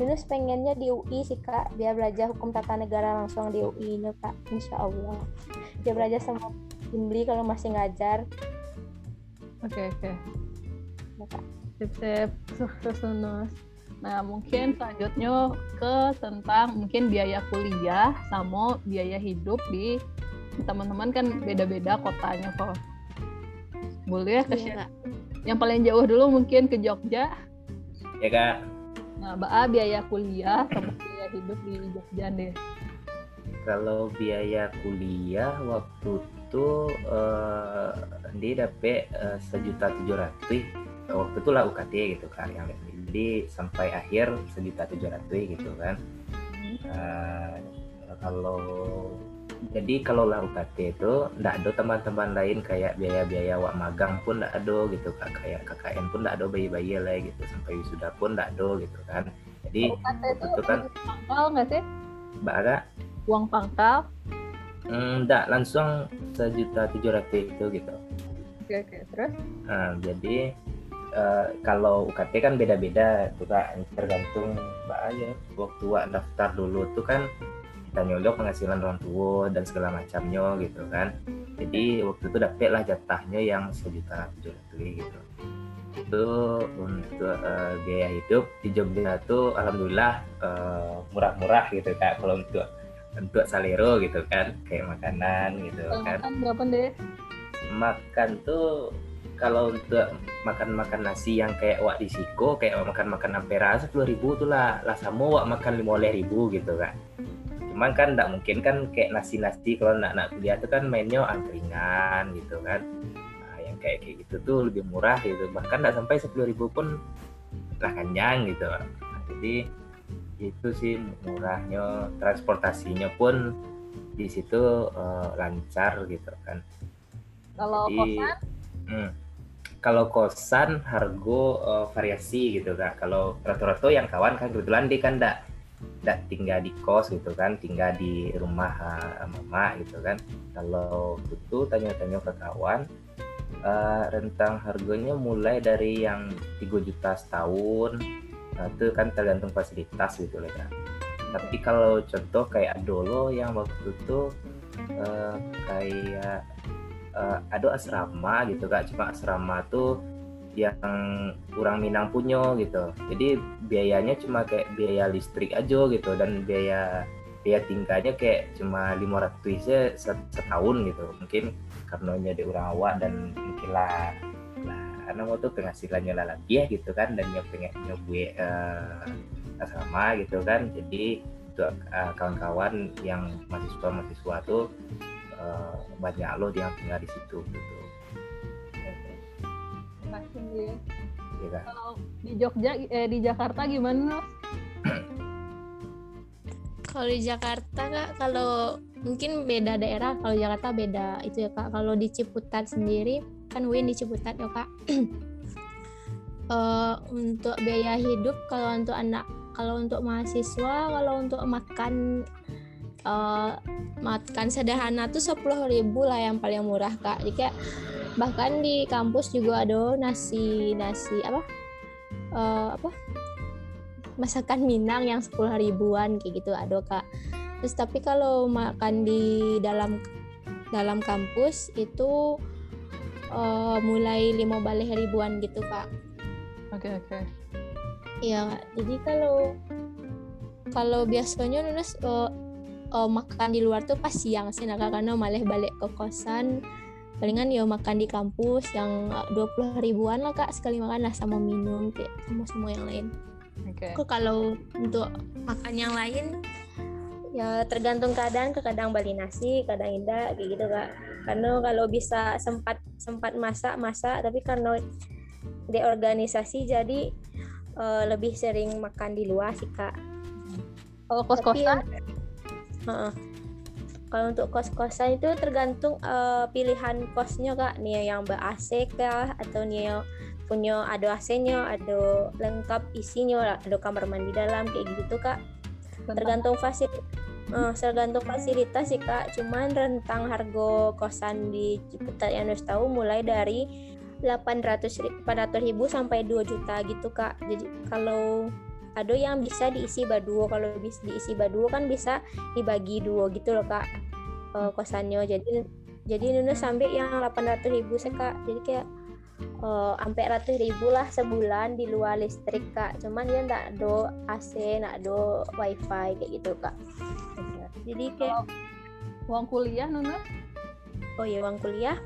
Yunus pengennya di UI sih kak biar belajar hukum tata negara langsung di UI nya kak insya Allah dia belajar sama Imli kalau masih ngajar
Oke, oke.
ya, kak.
Sip-sip. Sukses Nunus. Nah, mungkin selanjutnya ke tentang mungkin biaya kuliah sama biaya hidup di teman-teman kan beda-beda kotanya kok. Boleh ya ke
Iya, Kak.
Yang paling jauh dulu mungkin ke Jogja.
Ya kak
Nah, Ba biaya kuliah sama biaya hidup di Jogja deh.
kalau biaya kuliah waktu itu eh, dia dapet eh, sejuta tujuh ratus. Waktu itu lah UKT gitu kan yang jadi sampai akhir sejuta tujuh ratus gitu kan. Eh, kalau jadi kalau lah UKT itu ndak ada teman-teman lain kayak biaya-biaya wak magang pun ndak ada gitu kak kayak KKN pun ndak ada bayi-bayi lah gitu sampai wisuda pun ndak ada gitu kan jadi
UKT itu
itu kan
pangkal nggak sih?
mbak
Uang pangkal?
Hmm, enggak, langsung sejuta tujuh ratus itu gitu.
Oke, oke. Terus?
Nah, jadi eh, kalau UKT kan beda-beda tuh kak, tergantung mbak aja. Waktu wak daftar dulu tuh kan kita nyolok penghasilan orang tua dan segala macamnya gitu kan. Jadi waktu itu dapet lah jatahnya yang sejuta tujuh ratus gitu. itu untuk uh, biaya hidup di Jogja tuh alhamdulillah uh, murah-murah gitu kak kalau untuk untuk salero gitu kan kayak makanan gitu kan
makan berapa deh?
makan tuh kalau untuk makan-makan nasi yang kayak wak di Siko kayak makan-makan ampera sepuluh ribu tuh lah lah sama wak makan lima ribu gitu kan cuman kan tidak mungkin kan kayak nasi-nasi kalau nak nak kuliah tuh kan mainnya angkringan gitu kan nah, yang kayak kayak gitu tuh lebih murah gitu bahkan tidak sampai sepuluh ribu pun lah kenyang gitu nah, jadi itu sih murahnya transportasinya pun di situ eh, lancar gitu kan
Kalau
Jadi,
kosan?
Hmm. Kalau kosan harga eh, variasi gitu kak. Kalau rata-rata yang kawan kan kebetulan dia kan ndak ndak tinggal di kos gitu kan, tinggal di rumah eh, mama gitu kan. Kalau itu tanya-tanya ke kawan, eh, rentang harganya mulai dari yang 3 juta setahun, nah, itu kan tergantung fasilitas gitu lah kak. Tapi kalau contoh kayak Adolo yang waktu itu eh, kayak eh, ada asrama gitu kak cuma asrama tuh yang orang Minang punya gitu. Jadi biayanya cuma kayak biaya listrik aja gitu dan biaya biaya tingkahnya kayak cuma 500 aja set- setahun gitu. Mungkin karena jadi orang awak dan mungkin lah karena waktu penghasilannya lah lebih ya gitu kan dan yang pengen nyobu asrama gitu kan. Jadi untuk eh, kawan-kawan yang mahasiswa mahasiswa tuh eh, banyak loh yang tinggal di situ gitu Ya kan
Kalau di Jogja, eh, di Jakarta gimana? Nos?
Kalau di Jakarta kak, kalau mungkin beda daerah. Kalau Jakarta beda itu ya kak. Kalau di Ciputat sendiri kan Win di Ciputat ya kak. Eh, untuk biaya hidup kalau untuk anak, kalau untuk mahasiswa, kalau untuk makan eh, makan sederhana tuh sepuluh ribu lah yang paling murah kak. Jadi kayak bahkan di kampus juga ada nasi nasi apa eh, apa masakan Minang yang sepuluh ribuan kayak gitu ada kak terus tapi kalau makan di dalam dalam kampus itu eh, mulai lima balik ribuan gitu kak
Oke oke.
Iya Kak. jadi kalau kalau biasanya nulis eh, eh, makan di luar tuh pas siang sih nah karena malah balik ke kosan palingan ya makan di kampus yang dua puluh ribuan lah kak sekali makan lah sama minum kayak sama semua yang lain
Oke.
Kok kalau untuk makan yang lain ya tergantung keadaan kadang beli nasi kadang indah kayak gitu kak karena kalau bisa sempat sempat masak masak tapi karena di organisasi jadi eh, lebih sering makan di luar sih kak
Kalau
Tapi
kos-kosan?
ya- Kalau untuk kos-kosan itu tergantung eh, pilihan kosnya kak nih yang ber AC kah atau nih yang punya ada AC-nya, ada lengkap isinya, ada kamar mandi dalam kayak gitu kak. Tergantung fasilitas. tergantung fasilitas sih kak. Cuman rentang harga kosan di Ciputat yang harus tahu mulai dari 800 ri- 800 ribu sampai 2 juta gitu kak. Jadi kalau ada yang bisa diisi baduo. Kalau bisa diisi baduo kan bisa dibagi dua gitu loh kak eh, kosannya. Jadi jadi Nuna sampai yang 800 ribu sih kak. Jadi kayak eh, sampai ratus ribu lah sebulan di luar listrik kak. Cuman dia ndak ada AC ndak ada wifi kayak gitu kak. Jadi kayak
Kalau uang kuliah Nuna?
oh ya uang kuliah.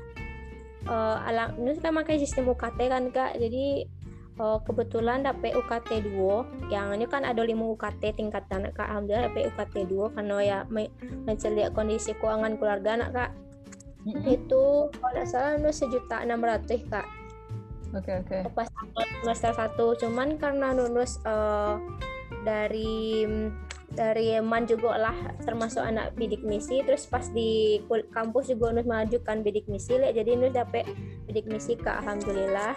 Eh alam ini kan pakai sistem UKT kan kak. Jadi eh, kebetulan dapet UKT 2 yang ini kan ada 5 UKT tingkatan kak. Alhamdulillah dapet UKT 2 karena ya me- menceliak kondisi keuangan keluarga anak kak. Itu kalau nggak salah nu sejuta enam ratus kak.
Oke oke.
pas semester satu. Cuman karena lulus eh, dari dari man juga lah termasuk anak bidik misi. Terus pas di kampus juga nus mengajukan bidik misi jadi nus dapet bidik misi kak. Alhamdulillah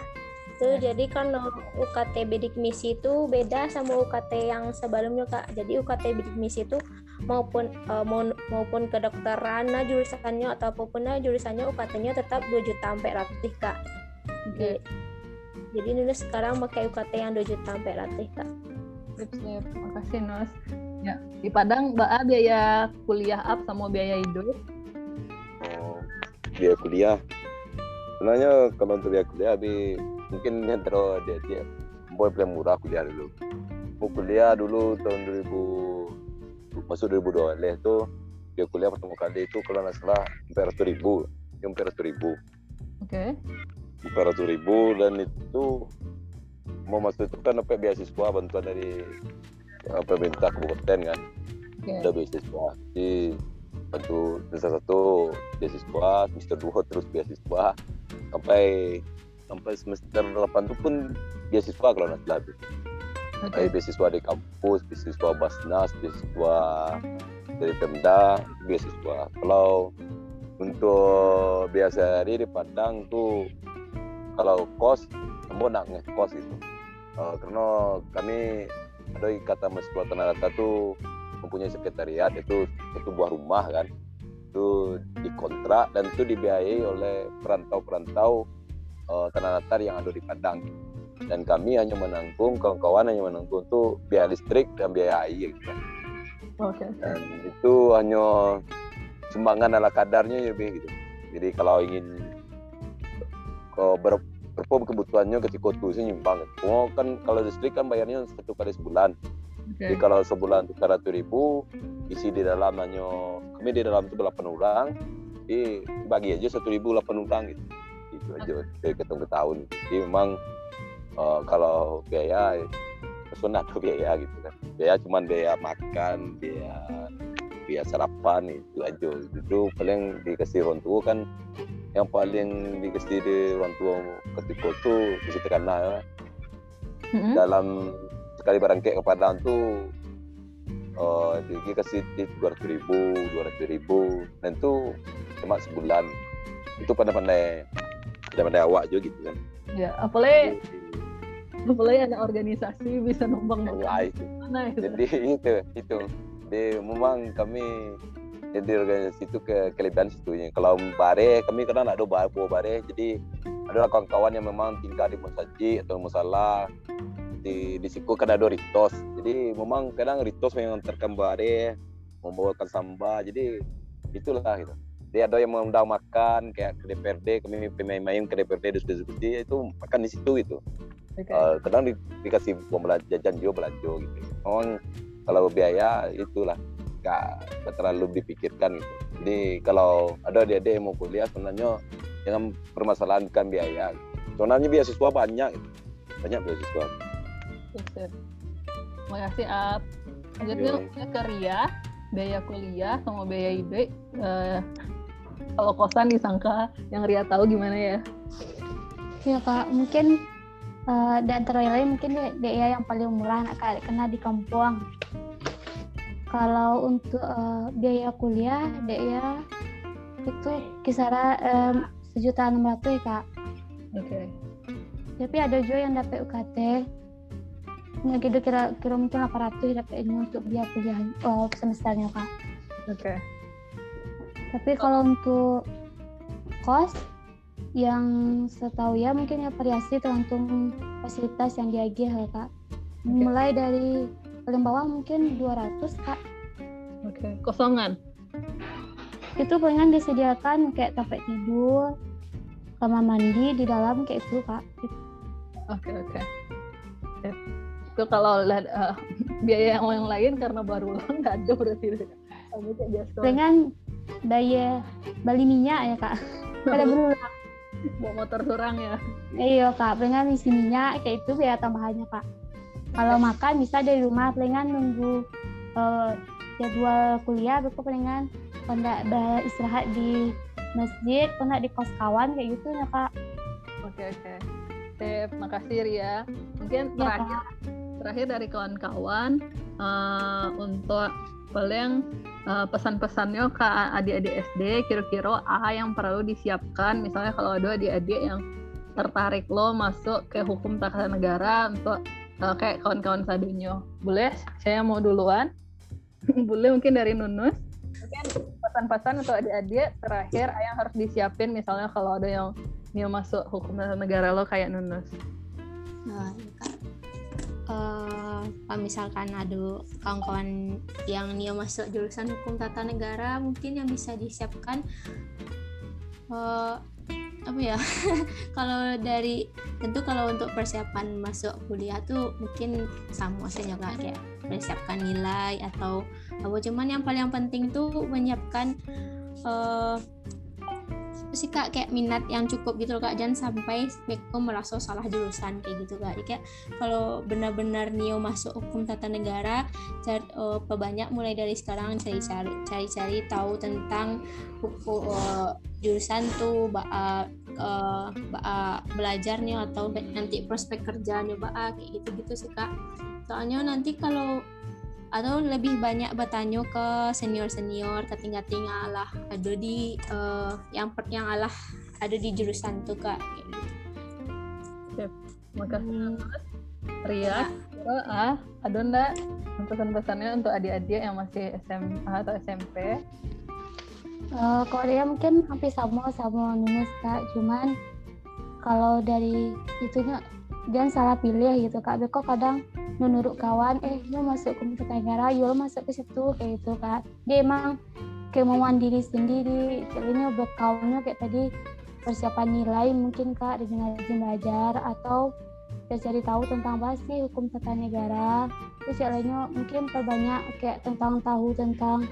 tuh jadi kan UKT bidik misi itu beda sama UKT yang sebelumnya kak jadi UKT bidik misi itu maupun eh, mau- maupun kedokteran nah jurusannya atau apa pun nah jurusannya UKT-nya tetap 2 juta sampai ratus kak
Oke.
jadi, jadi Nuna sekarang pakai UKT yang 2 juta sampai ratus kak.
Sip, sip. Makasih Nos. Ya, di Padang Mbak A biaya kuliah up sama biaya hidup.
Oh, biaya kuliah. Sebenarnya kalau untuk biaya kuliah bi mungkin yang terus dia dia boy paling murah kuliah dulu. Mau kuliah dulu tahun 2000 masuk 2012 tuh dia kuliah pertama kali itu kalau nggak salah hampir ratus ribu hampir ratus ribu.
Oke.
hampir ratus ribu dan itu mau masuk itu kan dapat beasiswa bantuan dari pemerintah kabupaten kan.
Oke.
ada beasiswa. Di bantu salah satu beasiswa semester dua terus beasiswa. Sampai sampai semester 8 itu pun beasiswa kalau nggak salah. Kayak beasiswa di kampus, beasiswa Basnas, beasiswa dari Pemda, beasiswa. Kalau untuk biasa hari di Padang tuh kalau kos, kamu nak ngekos itu. Eh, karena kami ada ikatan mahasiswa rata tuh mempunyai sekretariat itu satu buah rumah kan itu dikontrak dan itu dibiayai oleh perantau-perantau eh, tanah datar yang ada di Padang dan kami hanya menanggung kawan-kawan hanya menanggung tuh biaya listrik dan biaya air gitu kan.
Oke.
dan itu hanya sumbangan ala kadarnya ya Be, gitu jadi kalau ingin kau ber, berapa kebutuhannya ketika itu sih nyumbang oh kan kalau listrik kan bayarnya satu kali sebulan
Oke.
jadi kalau sebulan tiga ratus ribu isi di dalam hanya kami di dalam itu delapan orang jadi bagi aja satu ribu delapan orang gitu itu aja dari ketemu ke tahun. Jadi memang eh, kalau biaya personal tuh biaya gitu kan. Biaya cuman biaya makan biaya biaya sarapan itu aja. Itu paling dikasih orang tua kan. Yang paling dikasih di orang tua ketika itu di karena ya,
Mm-mm.
dalam sekali barangkali ke Padang tuh uh, dia kasih dua ratus ribu dua ratus ribu. Dan itu cuma sebulan. Itu pandai-pandai pandai-pandai awak juga gitu kan.
Ya, apalagi apalagi ada organisasi bisa numpang
Wah, itu.
mana gitu.
jadi itu itu. Di memang kami jadi organisasi itu ke kelebihan situ kalau bare kami kadang ada bawa bawa bare jadi ada kawan-kawan yang memang tinggal di Musaji atau Musala di di situ kan ada ritos. Jadi memang kadang ritos mengantarkan bare membawakan samba. Jadi itulah gitu dia ada yang mengundang makan kayak ke DPRD kami pemain-main ke DPRD diskusi itu makan di situ gitu
Oke.
Eh, kadang di, dikasih uang belanja jajan juga belanja gitu memang kalau biaya itulah gak, terlalu dipikirkan gitu jadi kalau ada adik-adik yang mau kuliah sebenarnya jangan permasalahkan biaya sebenarnya beasiswa banyak gitu. banyak beasiswa.
Terima kasih Ap. Lanjutnya
Yo.
ke Ria, biaya kuliah sama biaya IB. Eh, kalau kosan disangka yang Ria tahu gimana ya?
Ya kak, mungkin di antara lain mungkin dia, dia yang paling murah nak kak, kena di kampung. Kalau untuk eh, biaya kuliah, dia itu kisaran em, sejuta enam ratus ya kak.
Oke.
Tapi ada juga yang dapat UKT. Nggak gitu kira kira mungkin 800 dapatnya untuk biaya kuliah oh, semesternya kak.
Oke.
Tapi kalau untuk kos yang setahu ya mungkin ya variasi tergantung fasilitas yang diagih ya kak. Mulai dari paling bawah mungkin 200 kak.
Oke. Kosongan.
Itu palingan disediakan kayak tempat tidur, kamar mandi di dalam kayak itu kak.
Oke oke. Sip. Itu kalau eh, biaya yang lain karena baru ulang nggak ada berarti.
Palingan daya bali minyak ya kak. Pada berulang.
Bawa motor surang ya.
Iya kak, palingan isi minyak kayak itu biaya tambahannya kak. Kalau makan bisa dari rumah, palingan nunggu eh, jadwal kuliah, betul palingan pendak istirahat di masjid, pendak di kos kawan kayak gitu ya kak.
Oke oke. Sip, makasih Ria. Mungkin
Ya,
terakhir terakhir dari kawan-kawan eh, untuk paling eh, pesan-pesannya ke adik-adik SD kira-kira apa yang perlu disiapkan? Misalnya kalau ada adik-adik yang tertarik lo masuk ke hukum tata negara untuk eh, kayak kawan-kawan sadunyo boleh? Saya mau duluan. Boleh mungkin dari Nunus. Mungkin pesan-pesan untuk adik-adik terakhir yang harus disiapin misalnya kalau ada yang mau masuk hukum tata negara lo kayak Nunus.
Nah, ya, Eh, kalau misalkan ada kawan-kawan yang dia masuk jurusan hukum tata negara, mungkin yang bisa disiapkan eh, apa ya? Kalau dari tentu kalau untuk persiapan masuk kuliah tuh mungkin sama saja kak. Kayak persiapkan nilai atau apa. Cuman yang paling penting tuh menyiapkan uh, sih kak kayak minat yang cukup gitu loh kak. Jangan sampai Beko merasa salah jurusan kayak gitu kak. Jadi kayak kalau benar-benar Nio masuk hukum tata negara cari uh, perbanyak mulai dari sekarang cari-cari cari-cari tahu tentang hukum uh, jurusan tuh ba, uh, ba, belajar nih atau nanti prospek kerjanya ba kayak gitu-gitu sih kak. Soalnya nanti kalau atau lebih banyak bertanya ke senior senior ke tingkat tinggal lah ada di uh, yang yang alah ada di jurusan tuh kak kayak gitu.
Sip. Makasih hmm. Ria. Ya. ah, ada ndak pesan-pesannya untuk adik-adik yang masih SMA atau SMP?
Uh, kalau dia mungkin hampir sama sama minus kak, cuman kalau dari itunya jangan salah pilih gitu kak. Beko kadang menurut kawan eh lo masuk ke negara lo masuk ke situ kayak gitu kak dia emang kemauan diri sendiri jadinya bekalnya kayak tadi persiapan nilai mungkin kak dengan rajin belajar atau ya cari tahu tentang pasti hukum tata negara terus yang lainnya mungkin perbanyak kayak tentang tahu tentang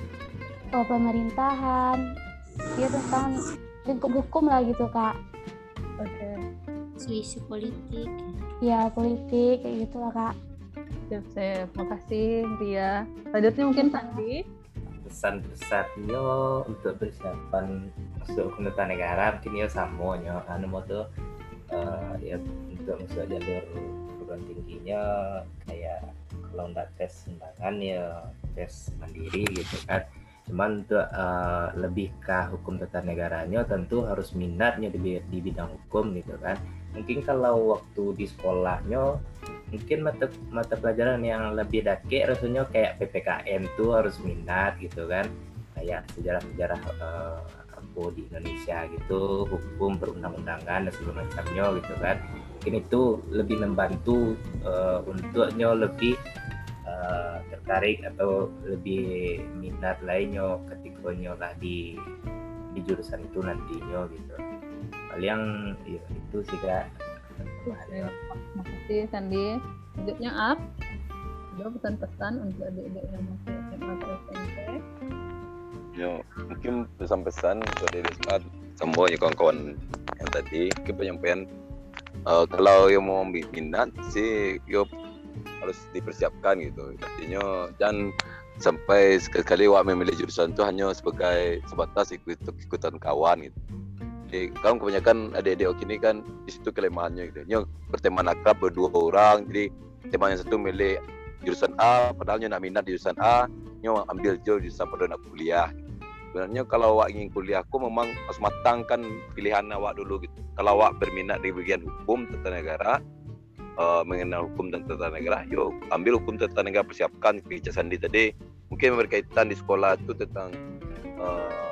oh, pemerintahan ya tentang lingkup hukum lah gitu kak
oke okay.
Isu politik
ya politik kayak gitu lah kak
Siap, siap. Makasih, Ria. Selanjutnya mungkin Sandi.
Pesan besarnya untuk persiapan masuk hukum tata negara mungkin ya sama ya anu mau tuh uh, ya untuk masuk jalur perguruan tingginya kayak kalau nggak tes undangan ya tes mandiri gitu kan cuman untuk uh, lebih ke hukum tata negaranya tentu harus minatnya di, di bidang hukum gitu kan mungkin kalau waktu di sekolahnya mungkin mata mata pelajaran yang lebih dake rasanya kayak PPKN tuh harus minat gitu kan. Kayak sejarah-sejarah uh, aku di Indonesia gitu hukum perundang-undangan dan segala macamnya gitu kan. Mungkin itu lebih membantu uh, untuknya lebih uh, tertarik atau lebih minat lainnya ketika lah di di jurusan itu nantinya gitu paling ya, itu sih kak
Terima kasih Sandi. Selanjutnya Up. Ada pesan-pesan untuk adik-adik yang masih SMA atau SMP.
Ya, mungkin pesan-pesan untuk adik SMA semua ya kawan-kawan yang tadi ke penyampaian uh, kalau yang mau minat sih yo harus dipersiapkan gitu artinya jangan sampai sekali-kali wak memilih jurusan itu hanya sebagai sebatas ikut ikutan kawan gitu jadi kamu kebanyakan adik-adik oke ini kan di situ kelemahannya gitu. Nyo berteman akrab berdua orang, jadi teman yang satu milik jurusan A, padahal nak minat jurusan A, nyo ambil jauh jurusan pada nak kuliah. Sebenarnya kalau awak ingin kuliah, aku memang harus matangkan pilihan awak dulu gitu. Kalau awak berminat di bagian hukum tata negara, uh, mengenal hukum dan tata negara, yuk ambil hukum tata negara persiapkan kebijakan di tadi. Mungkin berkaitan di sekolah itu tentang uh,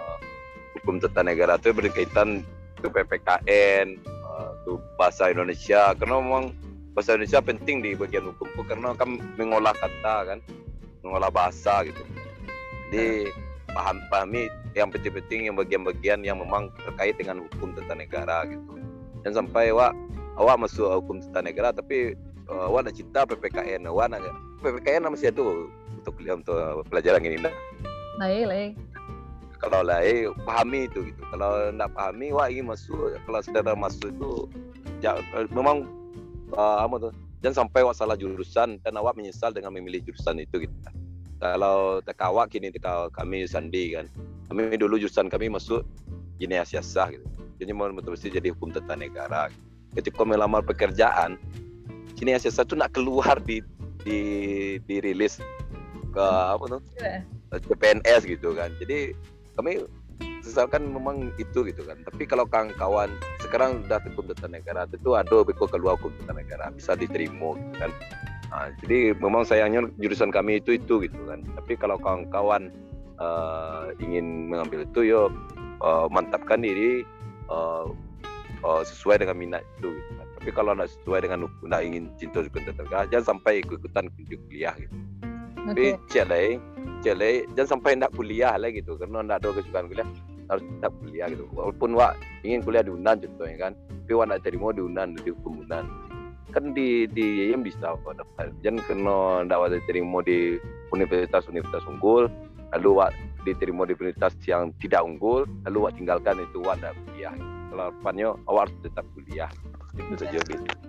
hukum tata negara itu berkaitan ke PPKN, uh, ke bahasa Indonesia karena memang bahasa Indonesia penting di bagian hukum karena kan mengolah kata kan, mengolah bahasa gitu. Jadi paham pahami yang penting-penting yang bagian-bagian yang memang terkait dengan hukum tata negara gitu. Dan sampai awak awak masuk hukum tata negara tapi uh, awak nak cinta PPKN, awak nak PPKN masih ada untuk untuk pelajaran ini. Nah,
lain, lain
kalau lah eh pahami itu gitu. Kalau nak pahami wah ingin masuk kalau saudara masuk itu ya, memang uh, apa tuh jangan sampai wak salah jurusan dan awak menyesal dengan memilih jurusan itu gitu. Kalau tekawak kini tekawak kami sandi kan. Kami dulu jurusan kami masuk gini siasah gitu. Jadi mau betul betul jadi hukum tata negara ketika melamar pekerjaan kini siasah itu nak keluar di di dirilis ke apa tuh. CPNS gitu kan. Jadi kami sesalkan memang itu gitu kan. Tapi kalau kawan-kawan sekarang sudah hukum tata negara itu ada beko keluar hukum negara bisa diterima gitu kan. Nah, jadi memang sayangnya jurusan kami itu itu gitu kan. Tapi kalau kawan-kawan uh, ingin mengambil itu yo uh, mantapkan diri uh, uh, sesuai dengan minat itu gitu kan. Tapi kalau tidak sesuai dengan tidak ingin cinta hukum tata negara jangan sampai ikut-ikutan kuliah gitu okay. tapi cek lah jangan sampai nak kuliah lah gitu. Karena nak ada kesukaan kuliah harus tetap kuliah gitu. Walaupun wak ingin kuliah di Unan contohnya kan tapi wak nak terima di Unan di hukum Unan kan di di IAIN bisa wak daftar jangan kena dapat diterima di universitas-universitas unggul lalu wak diterima di universitas yang tidak unggul lalu wak tinggalkan itu wak tidak kuliah. Kalau harapannya awak harus tetap kuliah. Itu saja gitu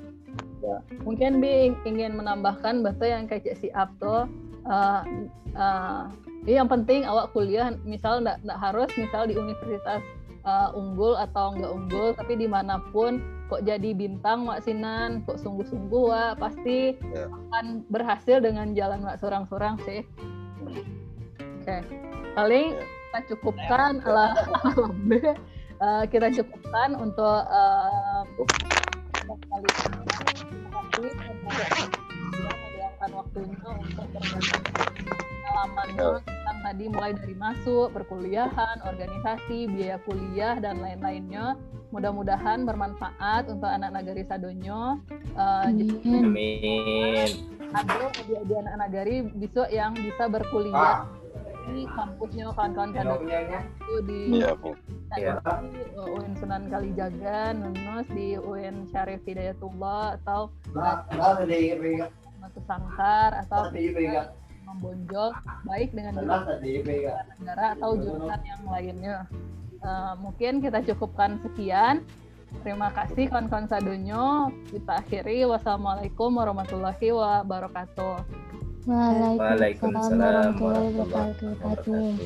mungkin bi ingin menambahkan bahwa yang kayak si Abto uh, uh, yang penting awak kuliah misal nggak harus misal di universitas uh, unggul atau nggak unggul tapi di mana pun kok jadi bintang Mak Sinan kok sungguh-sungguh Wak pasti yeah. akan berhasil dengan jalan Wak sorang-sorang sih oke okay. paling yeah. kita cukupkan yeah. ala uh, kita cukupkan untuk uh, kali ini meluangkan waktunya untuk berbagi pengalamannya tentang tadi mulai dari masuk, perkuliahan, organisasi, biaya kuliah dan lain-lainnya. Mudah-mudahan bermanfaat untuk anak nagari Sadonyo. Uh,
Amin.
Ada di anak nagari besok yang bisa berkuliah ah di kampusnya kawan-kawan kandang itu di
ya,
ya. UIN Sunan Kalijaga, Nunus di UIN Syarif Hidayatullah atau masuk sangkar atau eh, membonjol baik dengan negara atau jurusan yang lainnya. Uh, mungkin kita cukupkan sekian. Terima kasih kawan-kawan sadonyo. Kita akhiri. Wassalamualaikum warahmatullahi wabarakatuh.
Waalaikumsalam warahmatullahi wabarakatuh.